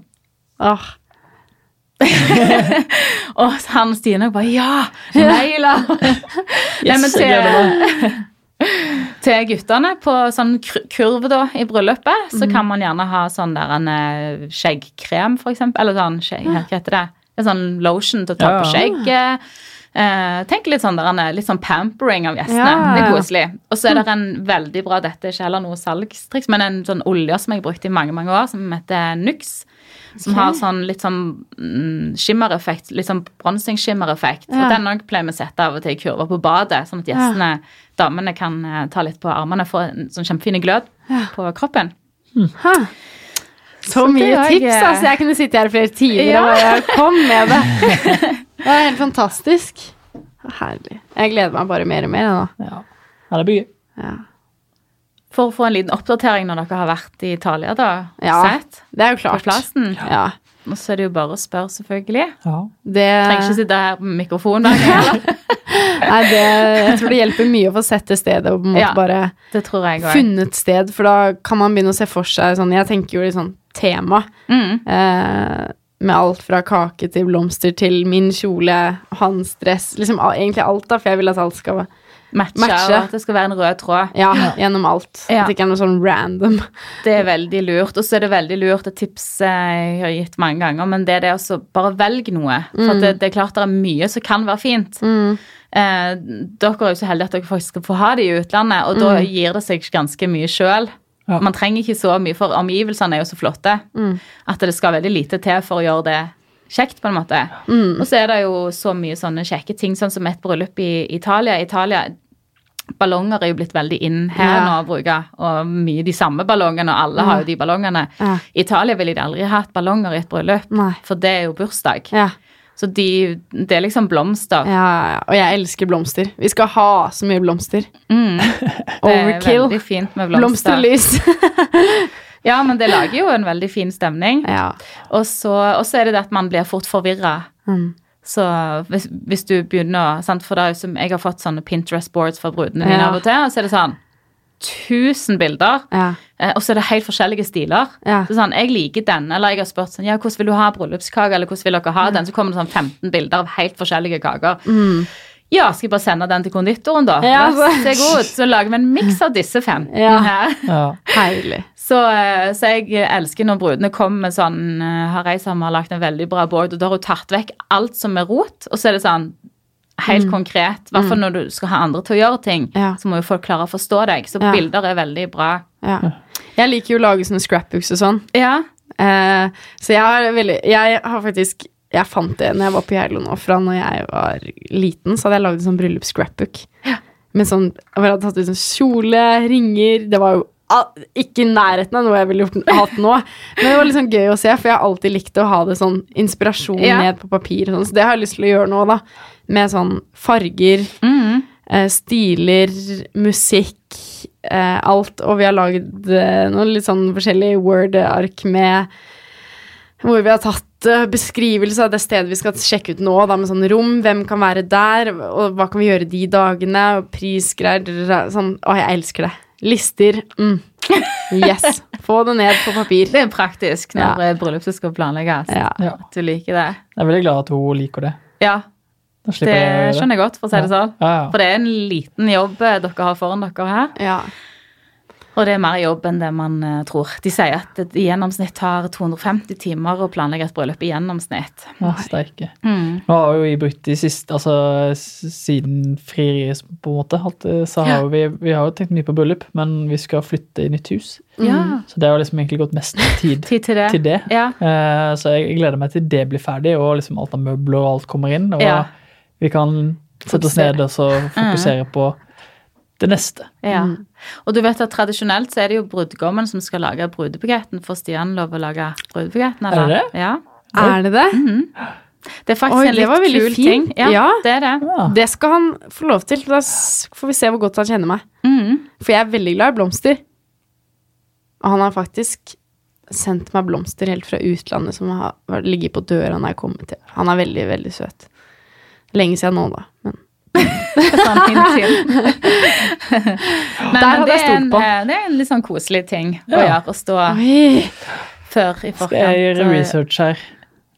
Åh. Og han Stine bare Ja! Negler! Nei, men gleder til guttene på sånn kurv da, i bryllupet, så Mhm. kan man gjerne ha sånn der en eh, skjeggkrem, for eksempel. Eller sånn skjegg, hva heter det? En sånn lotion til å ta Ja. på skjegget. Eh, tenk litt sånn, der, en, litt sånn pampering av gjestene. Ja. Det er koselig. Og så er det en veldig bra, dette er ikke heller noe salgstriks, men en sånn olje som jeg brukte i mange mange år, som heter Nux. Som okay. har sånn litt sånn mm, skimmereffekt, litt sånn bronzing-skimmereffekt. Ja. Og den òg pleier vi å sette av og til i kurver på badet, sånn at gjestene, damene, kan eh, ta litt på armene og få en sånn kjempefin glød på kroppen. Hæ. Så, Så mye tips, jeg- altså. Jeg kunne sitte her flere timer Ja. og bare kom med det. Det er helt fantastisk. Herlig. Jeg gleder meg bare mer og mer nå. Ja. ja, det blir gøy. Ja. For å få en liten oppdatering når dere har vært i Italia, da. Ja. Sett Det er jo klart. på plassen. Ja. Og så er det jo bare å spørre, selvfølgelig. Ja. Det, Trenger ikke sitte her med mikrofon hver gang nei, det, jeg tror det hjelper mye å få sett det stedet og på en måte Ja. bare Det tror jeg funnet sted, for da kan man begynne å se for seg sånn Jeg tenker jo litt sånn tema. Mm. Eh, med alt fra kake til blomster til min kjole, hans dress. Liksom egentlig alt, da, for jeg vil at alt skal være Matche, Matche. og at det skal være en rød tråd. Ja, gjennom alt. Ja. At det ikke er noe sånn random. Det er veldig lurt. Og så er det veldig lurt et tips jeg har gitt mange ganger, men det er det å bare velge noe. For at det, det er klart det er mye som kan være fint. Mm. Eh, dere er jo så heldige at dere faktisk skal få ha det i utlandet, og da gir det seg ganske mye sjøl. Ja. Man trenger ikke så mye, for omgivelsene er jo så flotte Mm. at det skal veldig lite til for å gjøre det kjekt, på en måte. Mm. Og så er det jo så mye sånne kjekke ting, sånn som et bryllup i Italia. Italia Ballonger er jo blitt veldig inn her Ja. nå å bruke, og mye de samme ballongene, og alle har jo de ballongene. Ja. I Italia ville de aldri hatt ballonger i et bryllup, Nei. for det er jo bursdag. Ja. Så de, det er liksom blomster. Ja, ja, og jeg elsker blomster. Vi skal ha så mye blomster. Mm. Det er Overkill. veldig fint med blomster. Blomsterlys. Ja, men det lager jo en veldig fin stemning. ja. Og så er det det at man blir fort forvirra. Mm. Så hvis, hvis du begynner sant, For det som jeg har fått sånne Pinterest-boards fra brudene mine Ja. av og til, og så er det sånn 1000 bilder, Ja. eh, og så er det helt forskjellige stiler. Ja. Så sånn, Jeg liker den, eller jeg har spurt sånn, ja, hvordan vil du ha bryllupskake, eller hvordan vil dere ha den? Så kommer det sånn 15 bilder av helt forskjellige kaker. Mm. Ja, skal jeg bare sende den til konditoren, da? Ja, Vær så- god. Så lager vi en miks av disse fem. Ja. her. Ja. Herlig. Så, eh, så jeg elsker når brudene kommer med sånn eh, Har ei som har lagt en veldig bra board, og da har hun tatt vekk alt som er rot, og så er det sånn helt konkret. I hvert fall når du skal ha andre til å gjøre ting, Mm. Ja. så må jo folk klare å forstå deg. Så Ja. bilder er veldig bra. Ja. Jeg liker jo å lage sånne scrapbooks og sånn. Ja. Eh, så jeg har veldig Jeg har faktisk Jeg fant det når jeg var på Geilo nå, fra når jeg var liten, så hadde jeg lagd en sånn bryllups-scrapbook. Med sånn Hvor jeg hadde tatt ut sånn kjole, ringer Det var jo ikke i nærheten av noe jeg ville gjort, hatt nå. Men det var litt sånn gøy å se, for jeg har alltid likt å ha det sånn inspirasjon Ja. ned på papir. Og sånn, så det har jeg lyst til å gjøre nå, da. Med sånn farger, Mm. eh, stiler, musikk, eh, alt. Og vi har lagd eh, noen litt sånn forskjellige Word-ark med hvor vi har tatt beskrivelse av det stedet vi skal sjekke ut nå, da, med sånn rom, hvem kan være der, og hva kan vi gjøre de dagene, og prisgreier, sånn. Å, jeg elsker det. Lister. Mm. Yes. Få det ned på papir. Det er praktisk når ja. bryllupet skal planlegges. Ja. Ja. At du liker det. Jeg er veldig glad at hun liker det. Ja, det jeg skjønner jeg godt, for å si det sånn. Ja, ja. For det er en liten jobb eh, dere har foran dere her. ja. Og det er mer jobb enn det man eh, tror. De sier at det i gjennomsnitt tar 250 timer å planlegge et bryllup i gjennomsnitt. Ja, sterke. Mm. Nå har jo vi brukt de siste, altså siden frieriet på en måte, alt, så har ja. vi, vi har jo tenkt mye på bryllup, men vi skal flytte i nytt hus. Ja. Så det har liksom egentlig gått mest tid Tid til det. til det. Ja. Uh, så jeg gleder meg til det blir ferdig, og liksom alt av møbler og alt kommer inn. Og vi kan sette oss ned og så fokusere på det neste. ja. Mm. Og du vet at tradisjonelt så er det jo brudgommen som skal lage brudebuketten. Får Stian lov å lage brudebuketten, Er det det? Ja. Er det det? Det er faktisk Oi, en litt kul fin. ting. Ja, Ja. det er det. Ja. Det skal han få lov til. Da får vi se hvor godt han kjenner meg. Mm. For jeg er veldig glad i blomster. Og han har faktisk sendt meg blomster helt fra utlandet som har har ligget på døra når jeg kommer til. Han er veldig, veldig søt. Lenge siden nå, da. Men Sånn hint til. Nei, Der men hadde det jeg er en, stolt på. eh, Det er en litt sånn koselig ting å gjøre. Å stå Oi. før i Skal jeg gjøre forkant. research her?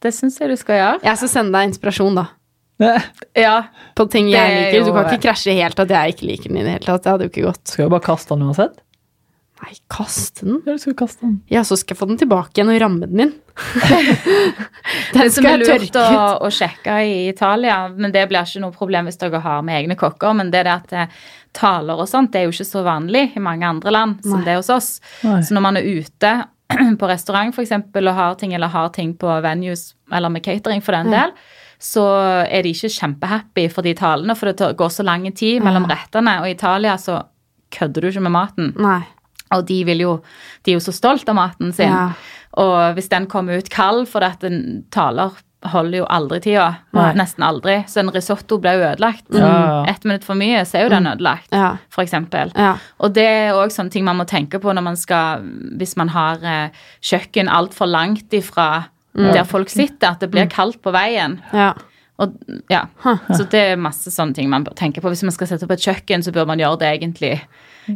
Det syns jeg du skal gjøre. Jeg skal sende deg inspirasjon, da. Ja, på ting jeg er liker. Du kan ikke krasje helt at jeg ikke liker den i det hele tatt. Det hadde jo ikke gått. Skal jo bare kaste den uansett. Nei, kast den? Ja, du skal kaste den. Ja, så skal jeg få den tilbake igjen og ramme den inn. Det den som er lurt å, å sjekke i Italia, men det blir ikke noe problem hvis dere har med egne kokker, men det er det at eh, taler og sånt, det er jo ikke så vanlig i mange andre land som det er hos oss. Nei. Så når man er ute på restaurant for eksempel, og har ting, eller har ting på venues, eller med catering for den del, så er de ikke kjempehappy for de talene, for det går så lang tid mellom rettene, og i Italia så kødder du ikke med maten. Nei. Og de, jo, de er jo så stolt av maten sin. Ja. Og hvis den kommer ut kald, for at en taler holder jo aldri tida. Nei. Nesten aldri. Så en risotto ble ødelagt. Ja. Ett minutt for mye, så er jo den ødelagt, Ja. for eksempel. Ja. Og det er òg sånne ting man må tenke på når man skal Hvis man har eh, kjøkken altfor langt ifra der folk sitter, at det blir kaldt på veien. ja. Og, ja. Så det er masse sånne ting man bør tenke på. Hvis man skal sette opp et kjøkken, så bør man gjøre det egentlig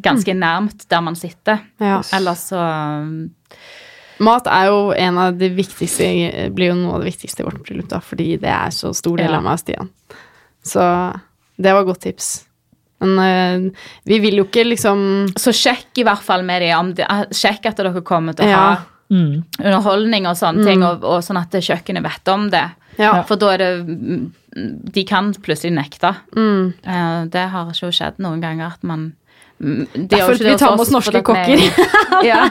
ganske nærmt der man sitter. ja. Ellers så um, Mat er jo en av de viktigste blir jo noe av det viktigste i vårt bryllup, da, fordi det er så stor del av meg og Stian. Så det var godt tips. Men øh, vi vil jo ikke liksom Så sjekk i hvert fall med dem. de, eh, Sjekk at dere kommer til å Ja. ha Mm. underholdning og sånne ting, og, og sånn at kjøkkenet vet om det. Ja. For da er det mm, De kan plutselig nekte. Mm. Eh, Det har ikke skjedd noen ganger at man mm, de Derfor det vi tar med oss norske kokker. ja.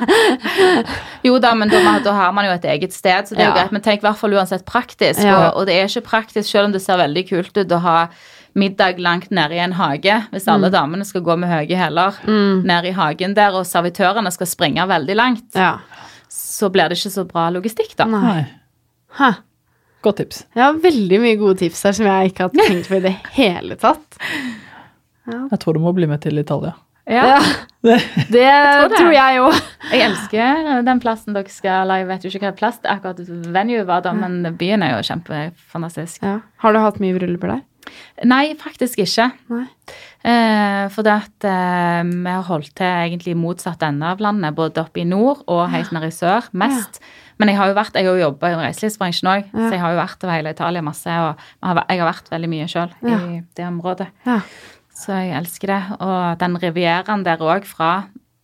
Jo da, men da, da har man jo et eget sted, så det er jo greit. Men tenk i hvert fall uansett praktisk. Ja. Og, og det er ikke praktisk selv om det ser veldig kult ut å ha middag langt nede i en hage. Hvis Mm. alle damene skal gå med høye hæler ned i hagen der, og servitørene skal springe veldig langt, ja. så blir det ikke så bra logistikk, da. Nei. Hæ. Godt tips. Har veldig mye gode tips her som jeg ikke har tenkt på i det hele tatt. Jeg tror du må bli med til Italia. Ja. det, det tror tror jeg òg. Jeg elsker den plassen dere skal Eller jeg vet jo ikke hva plass det akkurat venue var, da, men byen er jo kjempefantastisk. Ja. Har du hatt mye brylluper der? Nei, faktisk ikke. Nei. Eh, for det at eh, vi har holdt til egentlig motsatt ende av landet, både oppe i nord og helt nede i sør, mest. Men jeg har jo vært, jeg har jobba i reiselivsbransjen òg, Ja. så jeg har jo vært over hele Italia masse. Og jeg har vært- jeg har vært veldig mye sjøl Ja. i det området. Så jeg elsker det. Og den rivieraen der òg, fra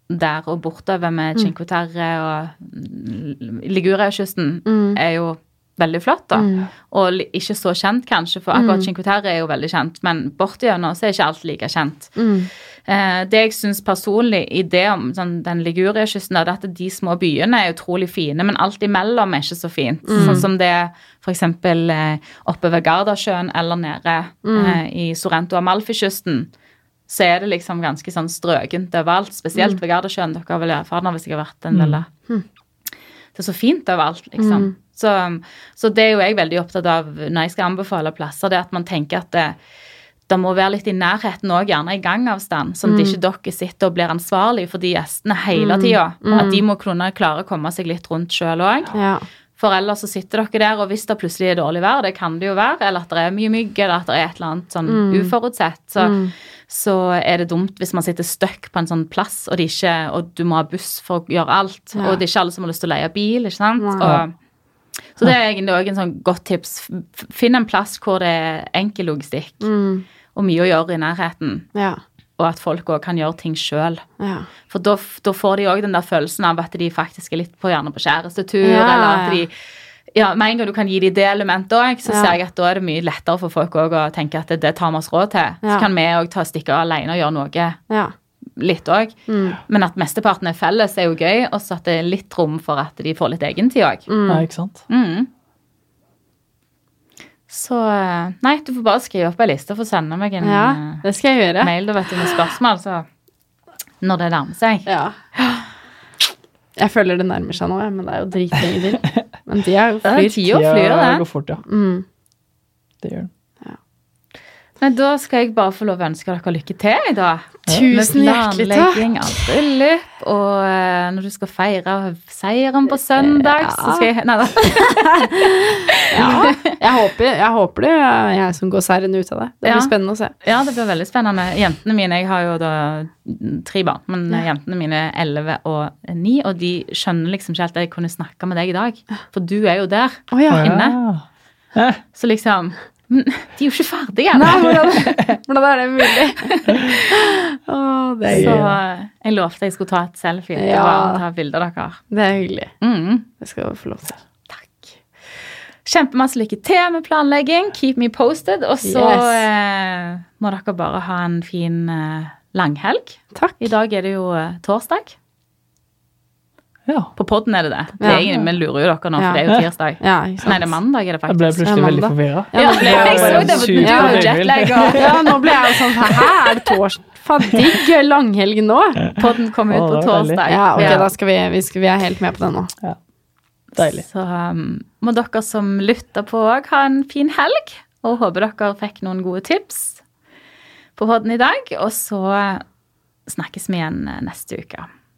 der og bortover med Cinco Cinque Terre og Liguriakysten, Mm. er jo veldig flott, da. Mm. Og ikke så kjent, kanskje, for akkurat Cinque Terre er jo veldig kjent, men bortigjennom så er ikke alt like kjent. Mm. Eh, det jeg syns personlig i det om sånn, den Liguriakysten, er at de små byene er utrolig fine, men alt imellom er ikke så fint. Sånn som det er f.eks. Eh, oppe ved Gardasjøen eller nede eh, i Sorrento og Amalfikysten. Så er det liksom ganske sånn strøkent overalt, spesielt ved Gardasjøen. Dere har vel erfart det hvis jeg har vært en del av Det er så fint overalt, liksom. Så, så det er jo jeg veldig opptatt av når jeg skal anbefale plasser, det at man tenker at det, det må være litt i nærheten òg, gjerne i gangavstand, sånn at ikke dere sitter og blir ansvarlig for de gjestene hele tida. At de må kunne klare å komme seg litt rundt sjøl òg. Ja. For ellers så sitter dere der, og hvis det plutselig er dårlig vær, det kan det jo være, eller at det er mye mygg, eller at det er et eller annet sånn uforutsett, så, så er det dumt hvis man sitter stuck på en sånn plass, og, ikke, og du må ha buss for å gjøre alt, Ja. og det er ikke alle som har lyst til å leie bil, ikke sant? Ja. Og, så det er egentlig også en sånn godt tips. Finn en plass hvor det er enkel logistikk, Mm. og mye å gjøre i nærheten, Ja. og at folk også kan gjøre ting sjøl. Ja. For da, da får de òg den der følelsen av at de faktisk er litt på gjerne på kjærestetur, Ja, eller at de ja, Med en gang du kan gi dem det elementet òg, så ser jeg at da er det mye lettere for folk også å tenke at det, det tar vi oss råd til. Så kan vi òg ta av alene og gjøre noe Ja. Litt òg. Mm. Men at mesteparten er felles, er jo gøy, og så at det er litt rom for at de får litt egentid òg. Ja, ikke sant? Mm. Så eh, Nei, du får bare skrive opp ei liste for å sende meg en ja. eh, Det skal jeg gjøre. mail da, vet du, med spørsmål, så Når det nærmer seg. Ja. Jeg føler det nærmer seg nå, men det er jo dritlenge til. Men Ja, flyr. Tida flyr, Tida det. går fort, ja. Mm. Det gjør den. Nei, Da skal jeg bare få lov å ønske dere lykke til i dag. Tusen hjertelig takk. planlegging av bryllup, og eh, når du skal feire seieren på søndag, så skal jeg Nei da. Ja. Jeg håper, jeg håper det er jeg som går seirende ut av det. Det blir Ja. spennende å se. Ja, det blir veldig spennende. Jentene mine Jeg har jo da tre barn, men jentene mine er 11 og 9, og de skjønner liksom ikke helt at jeg kunne snakke med deg i dag. For du er jo der. oh, ja. Inne. Så liksom Men de er jo ikke ferdige. Nei, hvordan, hvordan er det mulig? Å, det er Så eh, jeg lovte jeg skulle ta et selfie Ja. og ta bilde av dere. Det er hyggelig. Mm. Det skal du få lov til. Takk. Kjempemasse lykke til med planlegging. Keep me posted. Og så Yes. eh, må dere bare ha en fin eh, langhelg. Takk. I dag er det jo eh, torsdag. Ja. På podden er det det. det er vi lurer jo dere nå, for det er jo tirsdag. Ja. Nei, det er mandag er det Jeg ble faktisk. plutselig veldig forvirra. Ja, ble jeg jeg så bare det, du super har jo døgnvill. jetlag. og Ja, nå ble jeg sånn Hæ, er det torsdag? Faen, digg langhelg nå? Podden kommer ut på torsdag. Ja, ok, da skal vi, vi, skal, vi er helt med på den nå. Deilig. Så um, må dere som lytter på òg ha en fin helg. Og håper dere fikk noen gode tips på podden i dag. Og så snakkes vi igjen neste uke.